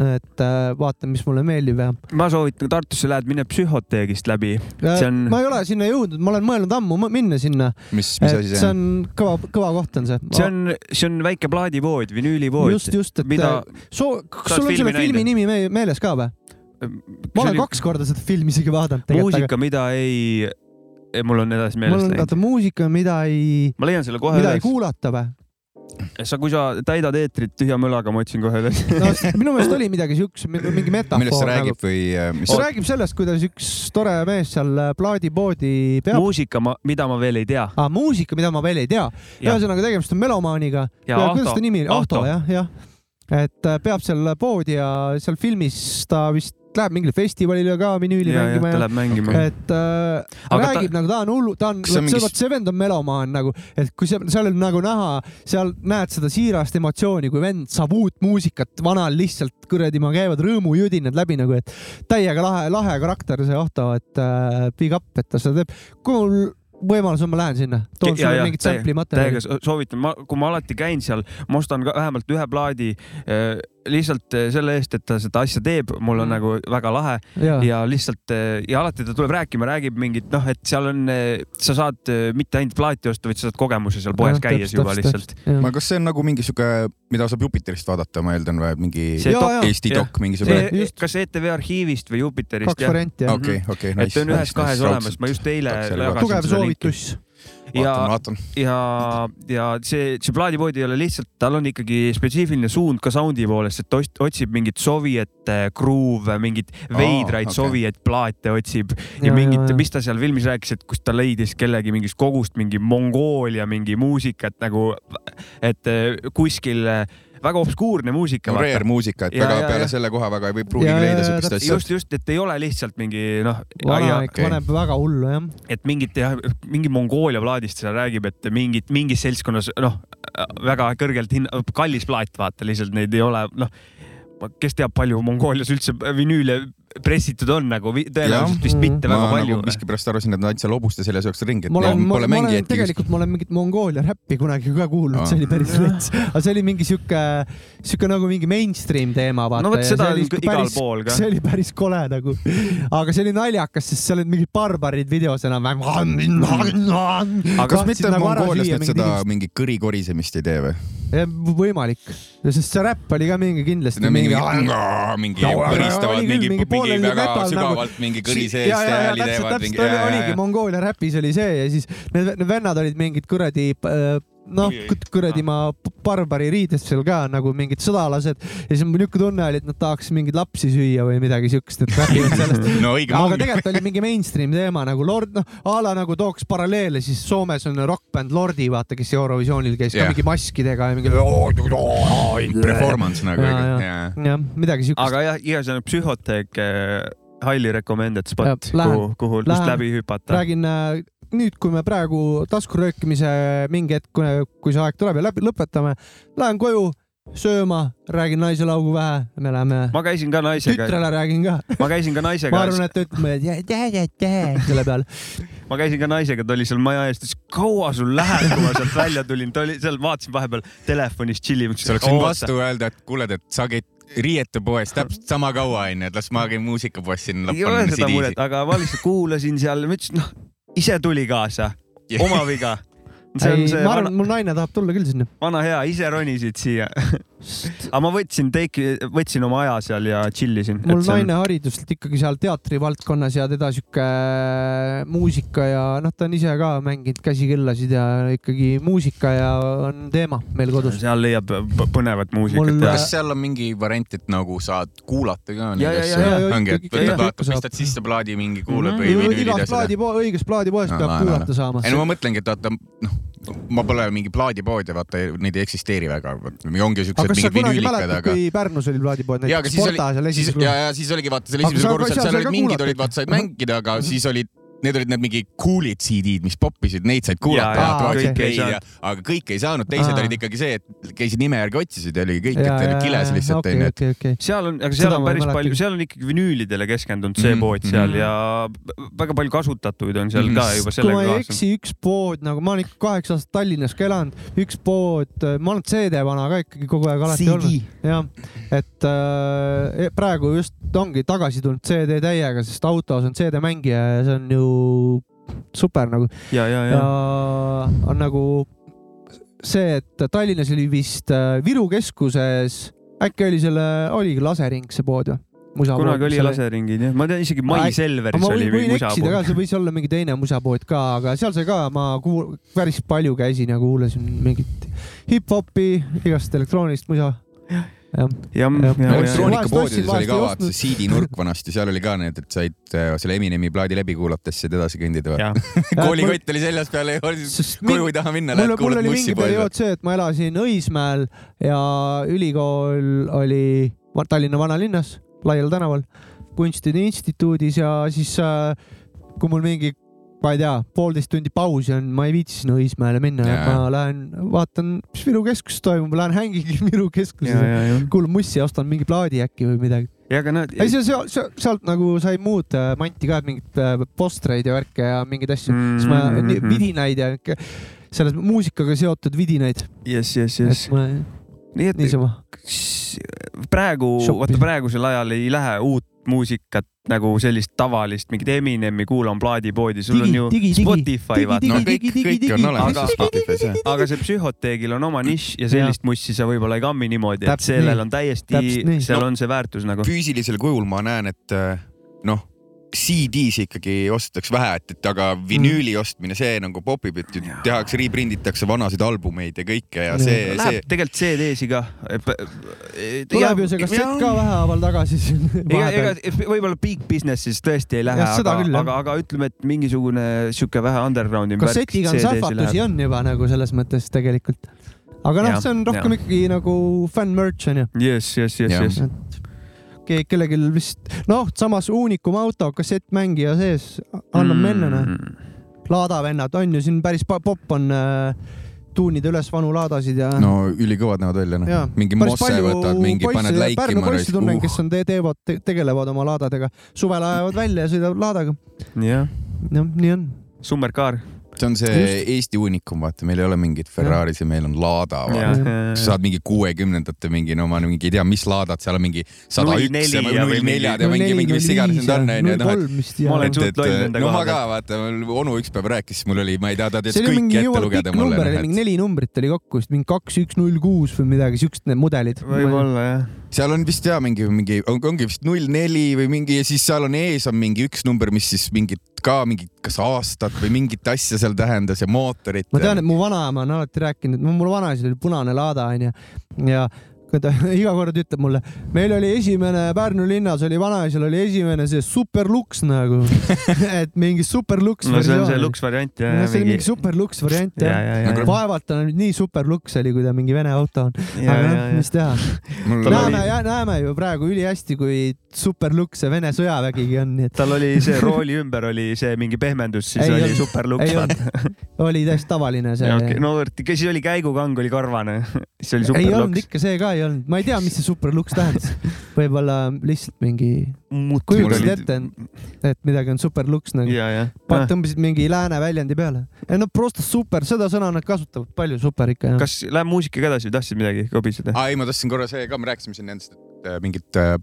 et äh, vaatan, mis mulle meeldib ja.
ma soovitan, Tartusse lähed, mine psühhoteegist läbi. On...
ma ei ole sinna jõudnud, ma olen mõelnud ammu minna sinna.
mis, mis asi see on?
see on kõva, kõva koht on see.
see on, see on väike plaadipood, vinüülipood.
just, just, et mida... Äh, soo-, kas sul on selle filmi nimi meeles ka või? ma olen oli... kaks korda seda filmi isegi vaadanud.
muusika, mida ei, mul on edasi meeles
läinud. vaata muusika, mida ei.
ma leian selle kohe
üles. mida ei kuulata või?
Sa, kui sa täidad eetrit tühja mölaga, ma otsin kohe üles
no minu meelest oli midagi siukest, mingi metafoor.
millest see räägib nagu. või
äh, mis? see räägib sellest, kuidas üks tore mees seal äh, plaadipoodi peab.
muusika, mida ma veel ei tea.
aa, muusika, mida ma veel ei tea. ühesõnaga, tegemist on melomaaniga. kuidas ta nimi oli? Ahto, jah, jah. Et äh, peab seal poodi ja seal filmis ta vist läheb mingile festivalile ka vinüüli ja, mängima.
ta läheb mängima.
et äh, räägib ta... nagu ta on hullu, ta on, vot mingi... see vend on melomaan nagu, et kui seal, seal on nagu näha, seal näed seda siirast emotsiooni, kui vend saab uut muusikat, vanal lihtsalt kuradi, ma käivad rõõmujudinad läbi nagu, et täiega lahe, lahe karakter see Ohto, et äh, big up, et ta seda teeb. kui mul võimalus on, ma lähen sinna, toon sulle mingit sample'i materjali.
täiega soovitan, ma, kui ma alati käin seal, ma ostan ka vähemalt ühe plaadi äh, lihtsalt äh, selle eest, et ta seda asja teeb, mul on mm. nagu väga lahe ja, ja lihtsalt äh, ja alati ta tuleb rääkima, räägib mingit noh, et seal on, sa saad mitte ainult plaati osta, vaid sa saad kogemuse seal poes ja, käies juba lihtsalt.
ma, kas see on nagu mingi sihuke, mida saab Jupiterist vaadata, ma eeldan või mingi see dok, Eesti dok mingisugune?
kas ETV arhiivist või Jupiterist?
kaks varianti jah.
okei, okei.
et ta on ühes-kahes olemas, ma just eile
tugev soovitus
ja, ja, ja see, see plaadipood ei ole lihtsalt, tal on ikkagi spetsiifiline suund ka sound'i poolest, et otsib mingit Soviet groove, mingit veidraid okay. Soviet plaate otsib. Ja, ja mingit, mis ta seal filmis rääkis, et kus ta leidis kellegi mingist kogust mingi Mongoolia mingi muusikat nagu, et kuskil väga obskuurne muusika.
no rare muusika, et ja, väga ja, peale ja. selle koha väga ei või pruugigi leida siukest asja.
just, just, et ei ole lihtsalt mingi noh.
vana ikka paneb väga hullu jah.
et mingit jah, mingi Mongoolia plaadist seal räägib, et mingit, mingis seltskonnas noh, väga kõrgelt hinna, kallis plaat, vaata lihtsalt neid ei ole, noh kes teab, palju Mongoolias üldse vinüüle pressitud on nagu tõenäoliselt vist mitte
ma
väga palju.
Nagu miskipärast arvasin, et nad ainult seal hobuste seljas jooksul ringi, et
ma olen, pole mängijat. tegelikult ma olen mingit Mongoolia räppi kunagi ka kuulnud, see oli päris rets, aga see oli mingi sihuke, sihuke nagu mingi mainstream teema, vaata.
no vot, seda oli igal päris, pool ka.
see oli päris kole nagu, aga see oli naljakas, sest seal olid mingid barbarid videos enam-vähem.
aga kas mitte nagu Mongoolias nüüd seda mingi kõri korisemist ei tee või?
võimalik, sest see räpp oli ka mingi kindlasti
mingi mingi põristavad mingi mingi väga sügavalt nagu... mingi kõri sees hääli teevad.
oligi Mongoolia räpis oli see ja siis need, need vennad olid mingid kuradi äh, noh, kuradi ma barbari riides seal ka nagu mingid sõdalased ja siis mul niisugune tunne oli, et nad tahaks mingeid lapsi süüa või midagi siukest, et räägivad sellest
no,
aga tegelikult oli mingi mainstream teema nagu Lord, noh a la nagu tooks paralleele, siis Soomes on rokkbänd Lordi, vaata, kes Eurovisioonil käis yeah. ka mingi maskidega ja mingi.
Performance nagu.
jah, midagi siukest.
aga jah, igasugune psühhoteek eh, highly recommended spot, kuhu, kuhu just läbi hüpata.
räägin äh, nüüd, kui me praegu taskuröökimise mingi hetk, kui see aeg tuleb ja läbi lõpetame, lähen koju sööma, räägin naisele augu pähe, me läheme.
ma käisin ka naisega.
tütrele räägin ka.
ma käisin ka naisega.
ma arvan, et ta ütleb mulle selle peale.
ma käisin ka naisega, ta oli seal maja ees, ta ütles kaua sul läheb, kui ma sealt välja tulin, ta oli seal, vaatasin vahepeal telefonis chillima.
sa oleks võinud vastu öelda, et kuule, et sa käid riietepoes täpselt sama kaua onju, et las ma käin muusikapoes siin.
ei ole seda muret, aga ma lihtsalt kuulasin seal, ma ütlesin, noh, ise tuli kaasa, oma viga. see on see
ma arvan,
vana
mul naine tahab tulla küll sinna.
vana hea, ise ronisid siia. aga ma võtsin teiki, võtsin oma aja seal ja chill isin.
mul naine hariduselt ikkagi seal teatrivaldkonnas ja teda sihuke muusika ja noh, ta on ise ka mänginud käsikõllasid ja ikkagi muusika ja on teema meil kodus.
seal leiab põnevat muusikat
Mul-
ja
kas seal on mingi variant, et nagu saad kuulata ka
Ja, ja, ja, ja,
ongi, et võtad, vaatad, pistad sisse plaadi mingi, kuulad
Mhm.
või
igast
vinüülides
plaadi, õigest plaadipoest peab kuulata saama.
ei no ma mõtlengi, et vaata, noh, ma pole mingi plaadipood ja vaata, neid ei eksisteeri väga, ongi siuksed
kas sa kunagi mäletad,
aga
kui Pärnus oli plaadipood näiteks
siis oli
Sporta seal, esimesel
ja, ja siis oligi vaata seal esimesel korrusel,
seal
olid mingid olid, vaata said mängida, aga siis olid, need olid need mingi cool'id CD-d, mis poppisid, neid said kuulata, aga kõik ei saanud, teised olid ikkagi see, et käisid nime järgi otsisid ja oligi kõik, et oli kiles lihtsalt onju,
seal on, aga seal on päris palju, seal on ikkagi vinüülidele keskendunud see
Mhm,
pood seal
mhm.
ja väga palju kasutatuid on seal
Mhm.
ka juba
kui ma
sellega
ei eksi, üks pood nagu ma olen ikka kaheksa aastat Tallinnas ka elanud, üks pood, ma olen CD-vana ka ikkagi kogu aeg alati olnud. jah, et äh, praegu just ongi tagasi tulnud CD täiega, sest autos on CD-mängija ja see on ju super nagu
ja, ja,
ja
ja.
on nagu see, et Tallinnas oli vist äh, Viru keskuses, äkki oli selle, oligi Lasering see pood või?
kunagi oli. laseringid jah, ma tean isegi Mai
Ai,
Selveris oli mingi musapood.
see võis olla mingi teine musapood ka, aga seal sai ka, ma kuul-, päris palju käisin ja kuulasin mingit hip-hopi, igast elektroonilist musa.
Elektroonikapoodides oli ka
ei
vaata see CD nurk vanasti, seal oli ka need, et said äh, selle Eminemi plaadi läbi kuulates said edasi kõndida. koolikott oli seljas peal ja
Sest
koju ei taha minna, lähed,
mul
kuulad
oli
mussi
mingi
poes.
periood see, et ma elasin Õismäel ja ülikool oli Tallinna vanalinnas, Laial tänaval, kunstide instituudis ja siis äh, kui mul mingi, ma ei tea, poolteist tundi pausi on, ma ei viitsi sinna Õismäele minna yeah., ma lähen vaatan, mis Viru keskuses toimub, lähen hängin Viru
ja,
keskuses,
ja, ja.
kuulan mussi ostan mingi plaadi äkki või midagi.
ja aga nad.
ei, see seal, sealt nagu sai muud manti ka, et mingit äh, postreid ja värke ja mingeid asju mm, -hmm. siis ma nii-
mhm.
vidinaid ja selles muusikaga seotud vidinaid,
jess, jess, jess nii et
niisama.
praegu, vaata praegusel ajal ei lähe uut muusikat nagu sellist tavalist, mingit Eminemi kuulan plaadipoodi, sul on
Digi-
ju
digi-
Spotify
digi-
vaata
no kõik, kõik on olemas
aga-
Spotify's jah.
aga see psühhoteegil on oma nišš ja sellist mussi sa võib-olla ei kammi niimoodi, et sellel on täiesti seal
No.
on see väärtus nagu.
füüsilisel kujul ma näen, et äh, noh, CD-s ikkagi ostetakse vähe, et, et aga vinüüli ostmine, see nagu popib, et ju tehakse, reprint itakse vanasid albumeid ja kõike ja see, see
Läheb tegelikult CD-si ka.
tuleb ju see kassett ka vähehaaval tagasi siin
ega, ega
vahepeal.
võib-olla big business'is tõesti ei lähe, aga aga, aga ütleme, et mingisugune sihuke vähe underground'i
kassetiga on sähvatusi on juba nagu selles mõttes tegelikult. aga noh see on rohkem
jah.
ikkagi nagu fänn merch onju.
jess, jess, jess,
Jah.
jess.
keegi, kellelgi vist, noh, samas Unicum auto kassettmängija sees annab
Mm.
menne noh. Laada vennad on ju siin päris popp on äh, tuunida üles vanu laadasid ja
no ülikõvad näevad välja noh, mingi mosse võtad, mingi paned läikima.
Pärnu poisse tunnen,
Uh,
kes on, teevad, tegelevad oma laadadega, suvel ajavad välja ja sõidavad laadaga.
jah,
noh, nii on.
Summercar.
See on see Eesti uunikum, vaata, meil ei ole mingit Ferrari'si, meil on Lada. sa saad mingi kuuekümnendate mingi, no ma mingi ei tea, mis laadad, seal on mingi sada üks ja
ja
null neljad ja
mingi-
mingi, mingi mis iganes need on, onju.
vist
Ma
ja
olen suht loll nende
no ma
koha
ka vaata, onu üks päev rääkis, mul oli, ma ei tea, ta teadis kõiki
mingi
ette lugeda
number, oli mingi
mulle.
neli numbrit oli kokku, vist mingi kaks, üks, null, kuus või midagi siukest, need mudelid.
võib-olla jah.
Seal on vist ja mingi, mingi, ongi vist null neli või mingi ja siis seal on ees on mingi üks number, mis siis mingit ka mingit, kas aastat või mingit asja seal tähendas ja mootorit.
ma tean, et mu vanaema on alati rääkinud, mul vanaisal oli punane laada onju ja kui ta iga kord ütleb mulle, meil oli esimene Pärnu linnas oli vanaisal oli esimene see super luks nagu, et mingi super luks
no see on see luks variant ja
no see oli mingi super luks variant
ja,
jah.
ja, ja, ja,
vaevalt ta nüüd nii super luks oli, kui ta mingi vene auto on. aga noh, mis teha. näeme
oli-,
näeme ju praegu ülihästi, kui super luks see Vene sõjavägigi on, nii et
tal oli see rooli ümber oli see mingi pehmendus, siis
Ei
oli
olnud.
super luks
ei
vaata.
olnud, oli täiesti tavaline see.
No siis oli käigukang oli karvane, siis oli
ei
super
olnud ikka, see ka ei olnud, ma ei tea, mis see super luks tähendas. võib-olla lihtsalt mingi kujutasid ette, et midagi on super luks nagu. tõmbasid mingi lääne väljendi peale. ei no prosta super, seda sõna nad kasutavad palju, super ikka.
kas läheb muusikaga edasi või tahtsid midagi kobiseda?
ei, ma tahtsin korra see ka, me rääkisime siin nendest äh, mingit äh,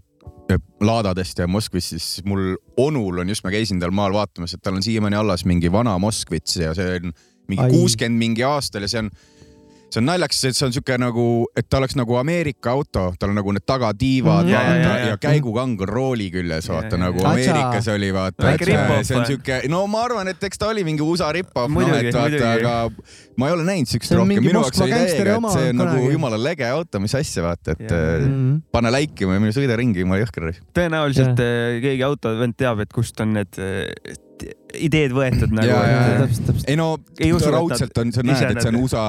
laadadest ja Moskvist, siis mul onul on just, ma käisin tal maal vaatamas, et tal on siiamaani alles mingi vana Moskvits ja see on mingi kuuskümmend mingi aastal ja see on see on naljakas, et see on siuke nagu, et ta oleks nagu Ameerika auto, tal on nagu need tagatiivad mm, vaata ja, ja, ja käigukang on rooli küljes, vaata ja, nagu Ameerikas Atsa. oli vaata. see on siuke, no ma arvan, et eks ta oli mingi USA rip-off, noh et vaata, aga ma ei ole näinud siukest rohkem, minu jaoks oli täiega, et see on nagu jumala lege auto, mis asja vaata, et ja. Mm. pane läikima ja mine sõida ringi, jumala jõhker.
tõenäoliselt äh, keegi autovend teab, et kust on need ideed võetud nagu.
ei no ei usu, raudselt on, sa näed, et see on USA,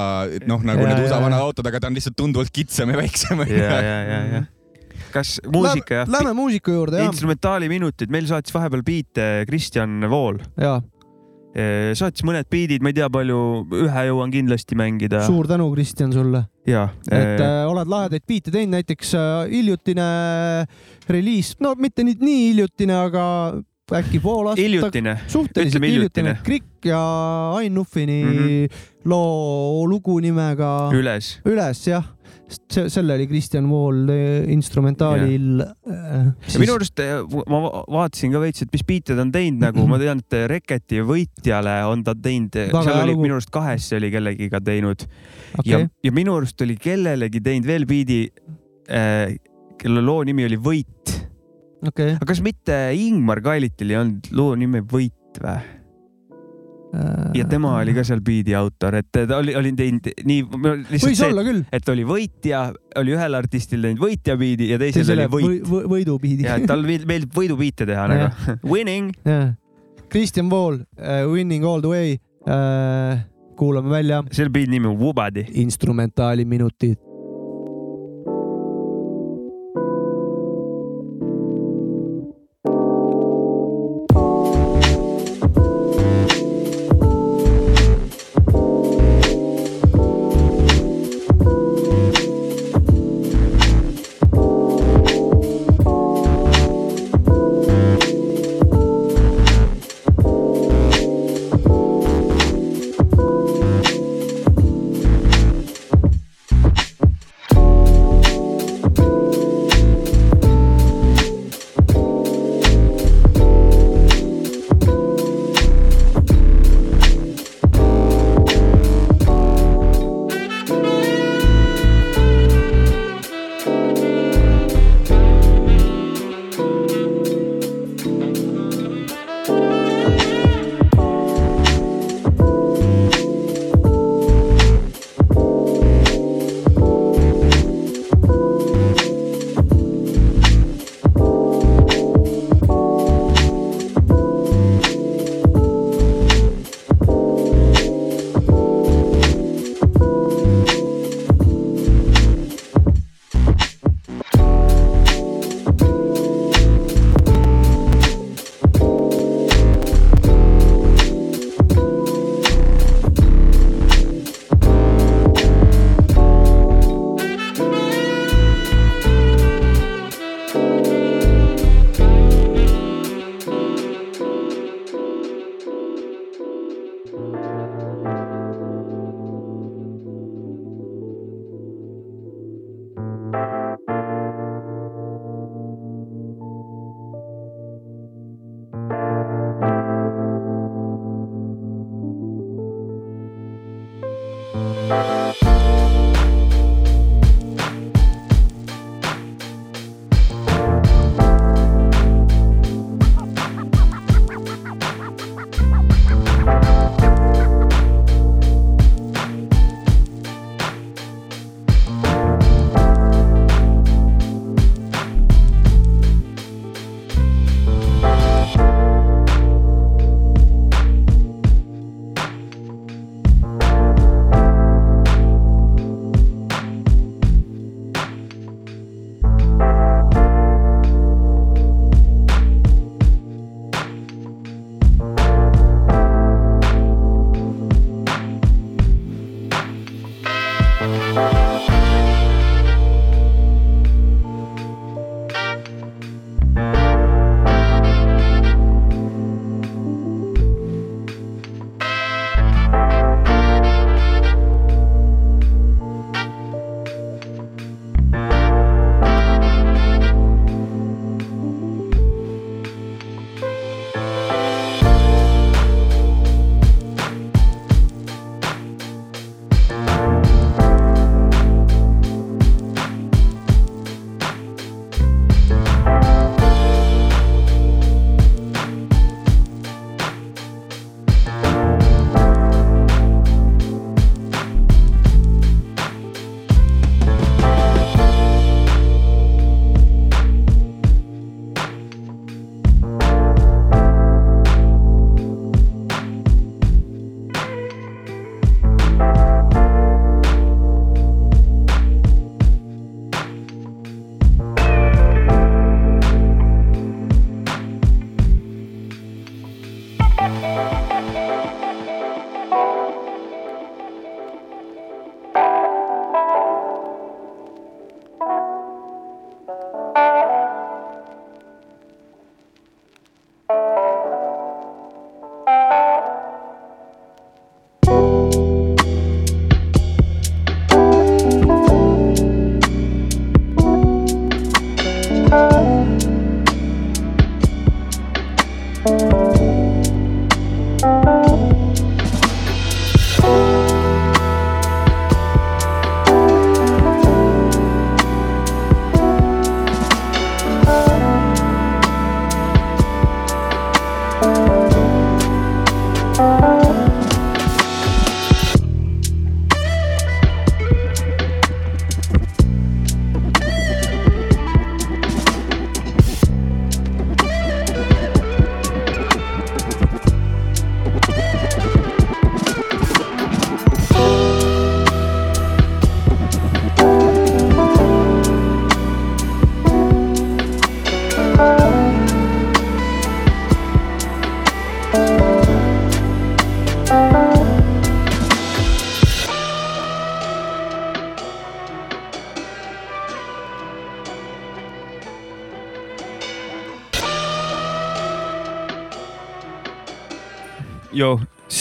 noh nagu ja, need USA vanad autod, aga ta on lihtsalt tunduvalt kitsam ja väiksem.
ja, ja, ja, ja kas muusika jah?
Lähme muusika juurde jah.
instrumentaaliminutid, meil saatis vahepeal biite Kristjan Vool.
jaa
saatis mõned biidid, ma ei tea, palju, ühe jõuan kindlasti mängida.
suur tänu, Kristjan, sulle. et äh, oled lahedaid biite teinud, näiteks äh, hiljutine reliis, no mitte nii, nii hiljutine, aga äkki pool aastat.
hiljutine.
suhteliselt hiljutine. Krikk ja Ain Nuffini mm -hmm. loo lugu nimega.
üles.
üles jah see, selle oli Kristjan Vool eh, instrumentaalil
äh,. Siis... minu arust eh, ma vaatasin ka veits, et mis biite ta on teinud nagu, ma tean, et Reketi võitjale on ta teinud, seal oli lugu. minu arust kahesse oli kellegiga teinud okay. ja, ja minu arust oli kellelegi teinud veel biidi äh,, kelle loo nimi oli Võit
okay..
aga kas mitte Ingmar Kailitil ei olnud loo nimi Võit või? ja tema oli ka seal biidi autor, et ta oli, oli teinud nii.
olla küll.
et oli võitja, oli ühel artistil teinud võitja biidi ja teisel Teisele oli võit
või,. võidubiidi.
ja tal meeldib võidubiite teha nagu winning.
Kristjan Vool uh,, Winning all the way uh,. kuulame välja.
selle biidi nimi on Wubadi.
instrumentaali minutid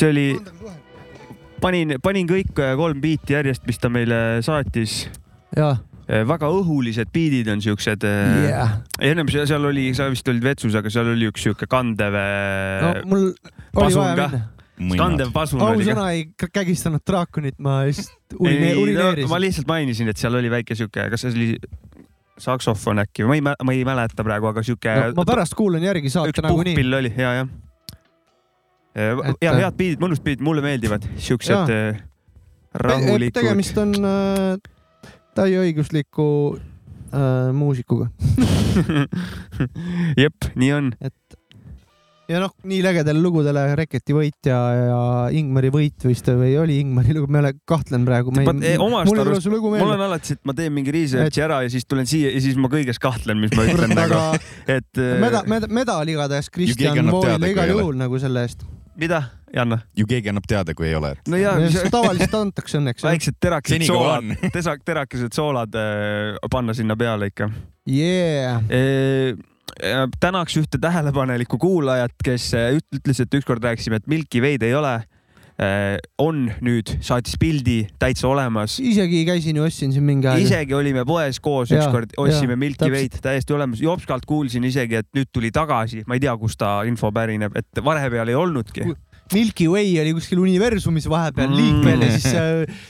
see oli, panin, panin kõik äh, kolm biiti järjest, mis ta meile saatis.
jaa,
väga õhulised biidid on siuksed yeah..
jah.
ennem seal seal oli, sa vist olid vetsus, aga seal oli üks siuke kandev
no
äh,
mul oli vaja
ka.
minna.
kandev pasun oli ka.
ausõna ei kägistanud draakonit, ma lihtsalt urine-
ei, no,
urineerisin
ma. lihtsalt mainisin, et seal oli väike siuke, kas see oli saksofon äkki, ma ei, ma ei mäleta praegu, aga siuke
No, ma pärast kuulan järgi saate
üks
nagunii.
puhkpill oli ja, jah.
Et-
ja head biidid, mõnus biid, mulle meeldivad siuksed äh, rahulikud.
tegemist on äh, täieõigusliku äh, muusikuga.
jep, nii on.
ja noh, nii legedale lugudele Reketi võit ja, ja Ingmari võit vist või oli Ingmari lugu, ma ole, kahtlen praegu.
eh, omast arust, mul on alati see, et ma teen mingi research'i ära ja siis tulen siia ja siis ma kõiges kahtlen, mis ma ütlen nagu
aga,
et.
meda-, meda-, medal igatahes Kristjan Voolile igal juhul nagu selle eest.
mida, Janno?
ju keegi annab teada, kui ei ole.
no ja,
tavaliselt antakse õnneks.
väiksed terakesed soolad tesak-, terakesed soolad äh, panna sinna peale ikka.
Yeah.
tänaks ühte tähelepanelikku kuulajat, kes äh, üt- ütles, et ükskord rääkisime, et Milky Way'd ei ole. On nüüd, saatis pildi täitsa olemas.
isegi käisin ju ostsin siin mingi aeg.
isegi olime poes koos ükskord, ostsime Milky. Way'd täiesti olemas. Jopskalt kuulsin isegi, et nüüd tuli tagasi, ma ei tea, kust ta info pärineb, et vahepeal ei olnudki.
Milky Way oli kuskil universumis vahepeal
Mm.
liikvel ja siis äh,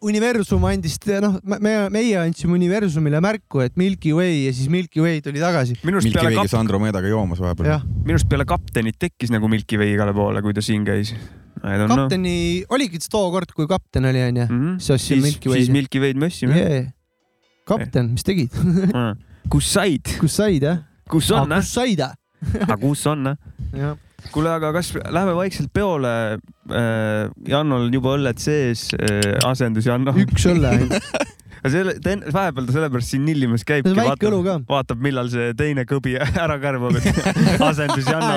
universum andis, noh, me, meie andsime universumile märku, et Milky Way ja siis Milky Way tuli tagasi.
Milky
peale
Way käis, Andromedaga joomas vahepeal
minu arust peale kaptenit tekkis nagu Milky Way igale poole, kui ta siin käis.
Kapteni, oligi tookord, kui kapten oli, onju. siis ostsin
siis
Milky, Way'd
siis. Milky Way'd me ostsime.
Yeah. kapten, mis tegid?
kus said?
kus said, jah?
kus on,
kus said,
aga kus on,
jah.
kuule, aga kas lähme vaikselt peole äh,? Jannol on juba õlled sees äh,, asendus Janno.
üks õlle ainult.
aga selle, vahepeal ta sellepärast siin nillimas käibki,
ka.
vaatab, millal see teine kõbi ära karbab, et asendus Janno.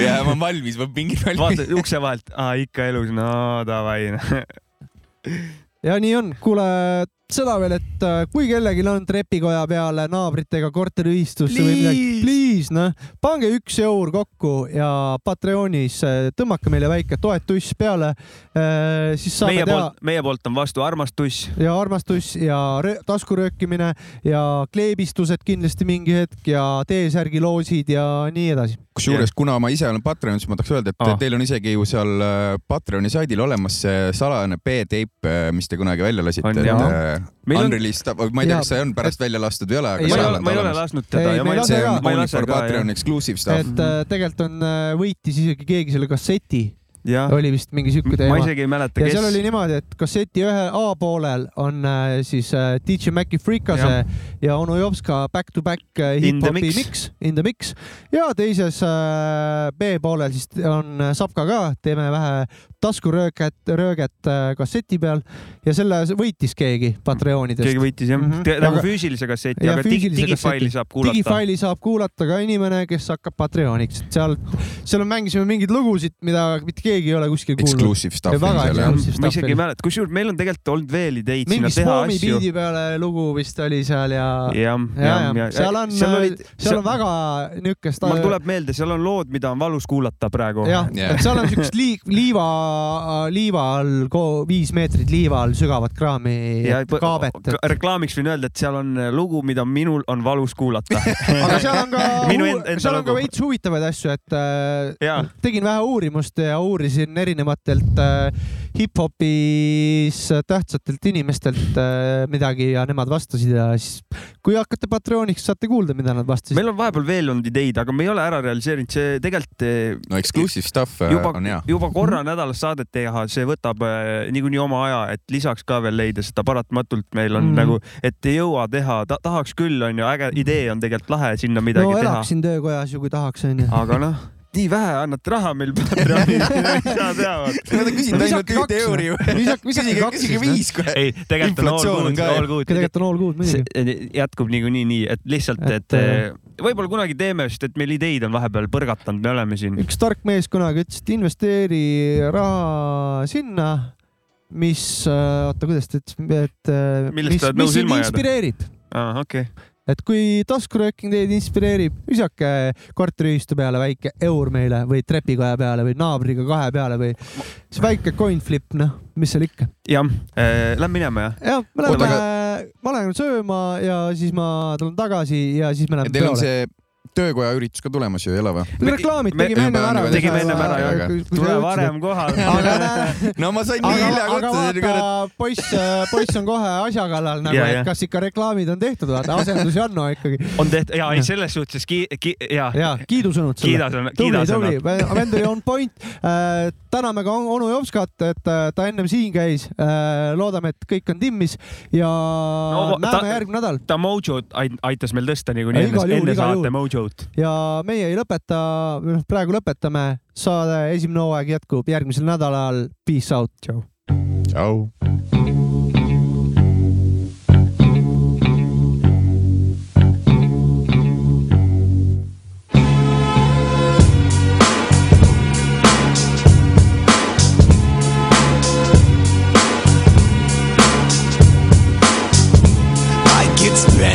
ja ma olen valmis, ma olen pingid valmis.
vaata ukse vahelt, ikka elus, no davai.
ja nii on, kuule seda veel, et äh, kui kellelgi on trepikoja peale naabritega korteriühistusse või midagi, please noh, pange üks eur kokku ja Patreonis äh, tõmmake meile väike toetus peale. siis saame
meie
teha
poolt, meie poolt on vastu armastus.
ja armastus ja rö- taskuröökimine ja kleebistused kindlasti mingi hetk ja T-särgi loosid ja nii edasi.
kusjuures, kuna ma ise olen Patreon, siis ma tahaks öelda, et
Ah.
teil on isegi ju seal äh, Patreoni saidil olemas see salajane B-teip, mis te kunagi välja lasite.
On-
Unreleased, ma ei tea, kas see on pärast välja lastud või ei ole, aga
ole,
on
ma ei ole lasknud teda
see on only for
ka,
Patreon exclusive stuff.
et äh, tegelikult on, võitis isegi keegi selle kasseti,
jah,
oli vist mingi siuke
ma
teema.
isegi ei mäleta,
ja
kes
seal oli. niimoodi, et kasseti ühe A poolel on äh, siis äh, DJ Maci Freekase ja, ja onu Jopska back to back äh, hip-hopi
mix.
mix, in the mix ja teises äh, B poolel siis on äh, Sapka ka, teeme vähe taskurööget, rööget äh, kasseti peal ja selle võitis keegi Patreonidest.
keegi võitis jah mm, -hmm. nagu
Aga-
füüsilise kasseti,
ja
aga
füüsilise
digifaili
kasseti.
saab kuulata.
digifaili saab kuulata ka inimene, kes hakkab Patreoniks, et seal, seal mängisime mingeid lugusid, mida mitte keegi ei ole kuskil kuulnud.
Exclusive stuff
Väga
on seal jah.
ma isegi ei mäleta, kusjuures meil on tegelikult olnud veel ideid
mingi
sinna teha
Spoomi
asju.
biidi peale lugu vist oli seal ja,
jah,
ja, ja seal on,
seal olid,
seal on väga niukest.
mul tuleb meelde, seal on lood, mida on valus kuulata praegu.
jah,
Jah.
et seal on siukest lii-, liiva, liiva all, viis meetrit liiva all sügavat kraami
ja
kaabet.
reklaamiks võin öelda, et seal on lugu, mida minul on valus kuulata.
aga seal on ka
Minu end-, enda
seal on ka veits huvitavaid asju, et äh, tegin vähe uurimust ja uurisin erinevatelt äh, hip-hopis tähtsatelt inimestelt äh, midagi ja nemad vastasid ja siis kui hakkate Patreoniks, saate kuulda, mida nad vastasid.
meil on vahepeal veel olnud ideid, aga me ei ole ära realiseerinud, see tegelikult
no exclusive stuff äh,
juba
on hea.,
juba korra nädalas saadet teha, see võtab äh, niikuinii oma aja, et lisaks ka veel leida seda paratamatult meil on
Mhm.
mm. nagu, et ei jõua teha ta,, tahaks küll, onju, äge idee on tegelikult lahe sinna midagi
no
teha,
elaksin töökojas ju, kui tahaks, onju.
aga noh, nii vähe annate raha meil Patreonis, ei saa teha.
Nad on küsinud ainult ühte euri
visake
küsige, küsige viis kohe.
ei, tegelikult on all good, all good.
tegelikult on all good muidugi.
see jätkub niikuinii nii, et lihtsalt,
Et,
et eh, võib-olla kunagi teeme, sest et meil ideid on vahepeal põrgatanud, me oleme siin.
üks tark mees kunagi ütles, et investeeri raha sinna, mis, oota, kuidas ta ütles, et äh,
Millest
mis
sa oled, nõus ilma jääda?
inspireerib.
aa, okei.
Et kui taskurööking teid inspireerib, visake korteriühistu peale väike eur meile või trepikoja peale või naabriga kahe peale või siis väike coin flip, noh, mis seal ikka.
jah äh,, lähme minema jah?
jah, me läheme, ma lähen sööma ja siis ma tulen tagasi ja siis me läheme peole
töökoja üritus ka tulemas ju, ei ole või?
reklaamid tegime enne ära.
tegime enne ära ja tule varem kohale.
no ma sain nii hilja
kohta. aga vaata, poiss, poiss on kohe asja kallal nagu, et kas ikka reklaamid on tehtud, vaata asendusi on no ikkagi.
on tehtud ja ei selles suhtes ki-, ki-, ja.
ja kiidusõnud sulle.
kiidasõnad, kiidasõnad.
vend oli on point. Äh, täname ka onu Jopskat, et äh, ta ennem siin käis. Äh, loodame, et kõik on timmis ja näeme järgmine nädal.
ta Mojo't aitas meil tõsta niikuinii enne, enne saate Mojo
Mojo't. ja meie ei lõpeta, noh praegu lõpetame, saade esimene hooaeg jätkub järgmisel nädalal. Peace out.
tšau. tšau.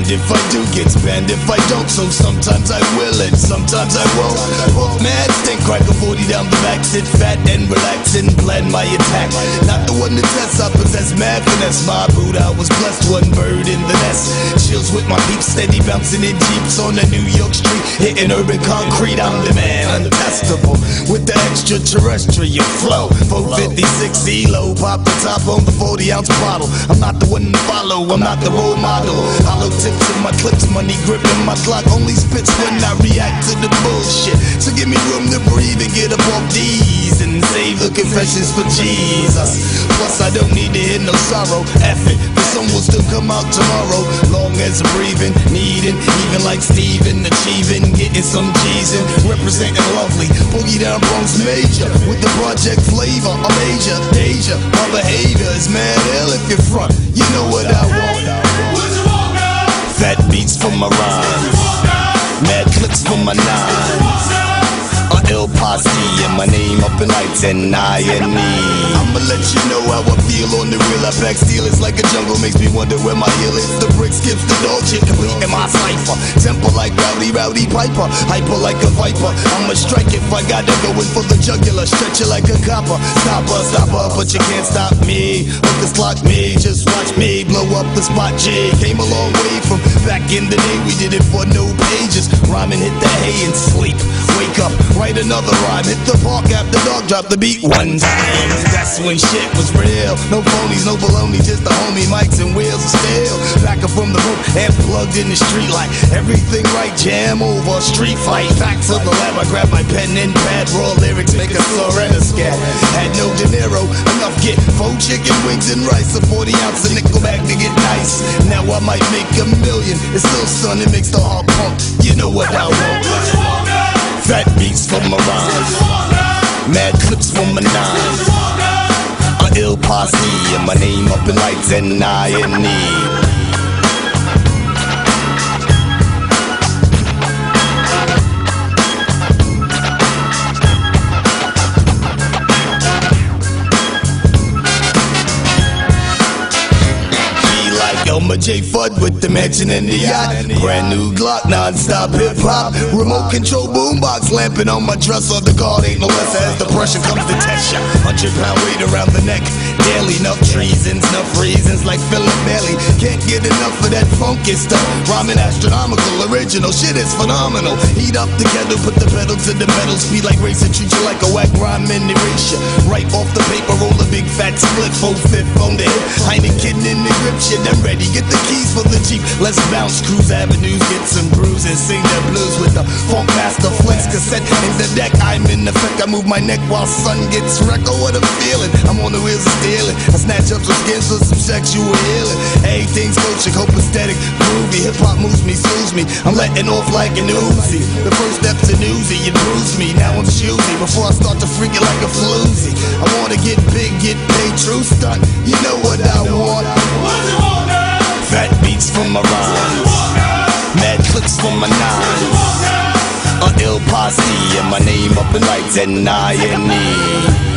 If I do gets banned if I don't So sometimes I will and sometimes I won't. Mad stink, crack a 40 down the back Sit fat and relax and plan my attack. Not the one to test, I possess mad finesse My boot, I was blessed, one bird in the nest. Chills with my peeps, steady bouncing in jeeps On the New York street, hitting urban concrete I'm the man, untestable With the extraterrestrial flow 456 ELO, pop the top on the 40 ounce bottle. I'm not the one to follow, I'm not the role model. Hollow tip to my clips, money gripping my clock only spits when I react to the bullshit. So give me room to breathe and get up off these and save the confessions for Jesus. Plus I don't need to hear no sorrow. F it, the sun will still come out tomorrow. Long as I'm breathing, needing, even like Steven, achieving, getting some G's and representing lovely. Boogie down Bronx major with the project flavor. A major, danger, my behavior is mad ill if you're front. You know what I want. Fat beats for my rhymes. Mad clicks for my nines ill posse and my name up in lights and I and me. I'ma let you know how I feel on the real. I pack steel, it's like a jungle, makes me wonder where my heel is. The brick skips the dog shit, complete in my cipher. Temple like Rowdy Rowdy Piper, hyper like a viper. I'ma strike if I gotta go in for the jugular, stretch it like a copper. Stopper, stopper, but you can't stop me. Hookers clock me, just watch me blow up the spot. J came a long way from back in the day. We did it for no pages. Rhyming hit the hay and sleep. Wake up, right another rhyme. Hit the park after dog, drop the beat one time. That's when shit was real. No phonies, no baloney, just the homie mics and wheels of steel. Back up from the roof and plugged in the street like everything right. Jam over, street fight. Back to the lab, I grab my pen and pad. Raw lyrics, make a surrender scat. Had no dinero, enough get four chicken wings and rice. A 40 ounce of nickel back to get nice. Now I might make a million. It's still sun, it makes the heart pump. You know what I want. Fat beats for my rhymes. Mad clips for my nines. A ill posse and my name up in lights and I and E. A J Fudd with the mansion and the yacht. Brand new Glock, non-stop hip hop. Remote control boombox lamping on my dresser. The guard ain't no less as the pressure comes to test ya. Hundred pound weight around the neck. Daily enough treasons, enough reasons like Philip Bailey. Can't get enough of that funky stuff. Rhyming astronomical, original shit is phenomenal. Heat up the kettle, put the pedal to the metal. Speed like racing, treat you like a whack rhyme and erase ya. Right off the paper, roll a big fat split, full fifth on the hip. Heineken in the grip shit, I'm ready get the keys for the Jeep. Let's bounce, cruise avenues, get some bruises, sing the blues with the Funk Master Flex cassette in the deck. I'm in effect, I move my neck while sun gets wrecked. Oh, what a feeling! I'm on the wheels of stealing. I snatch up some skins for some sexual healing. Everything's coaching, hope aesthetic, groovy. Hip hop moves me, soothes me. I'm letting off like an Uzi. The first step to newsy, you bruise me. Now I'm choosy before I start to freak it like a floozy. I wanna get big, get paid, true stunt. You know what I want. Fat beats for my rhymes. Mad clicks for my nines. A ill posse and my name up in lights and I and me.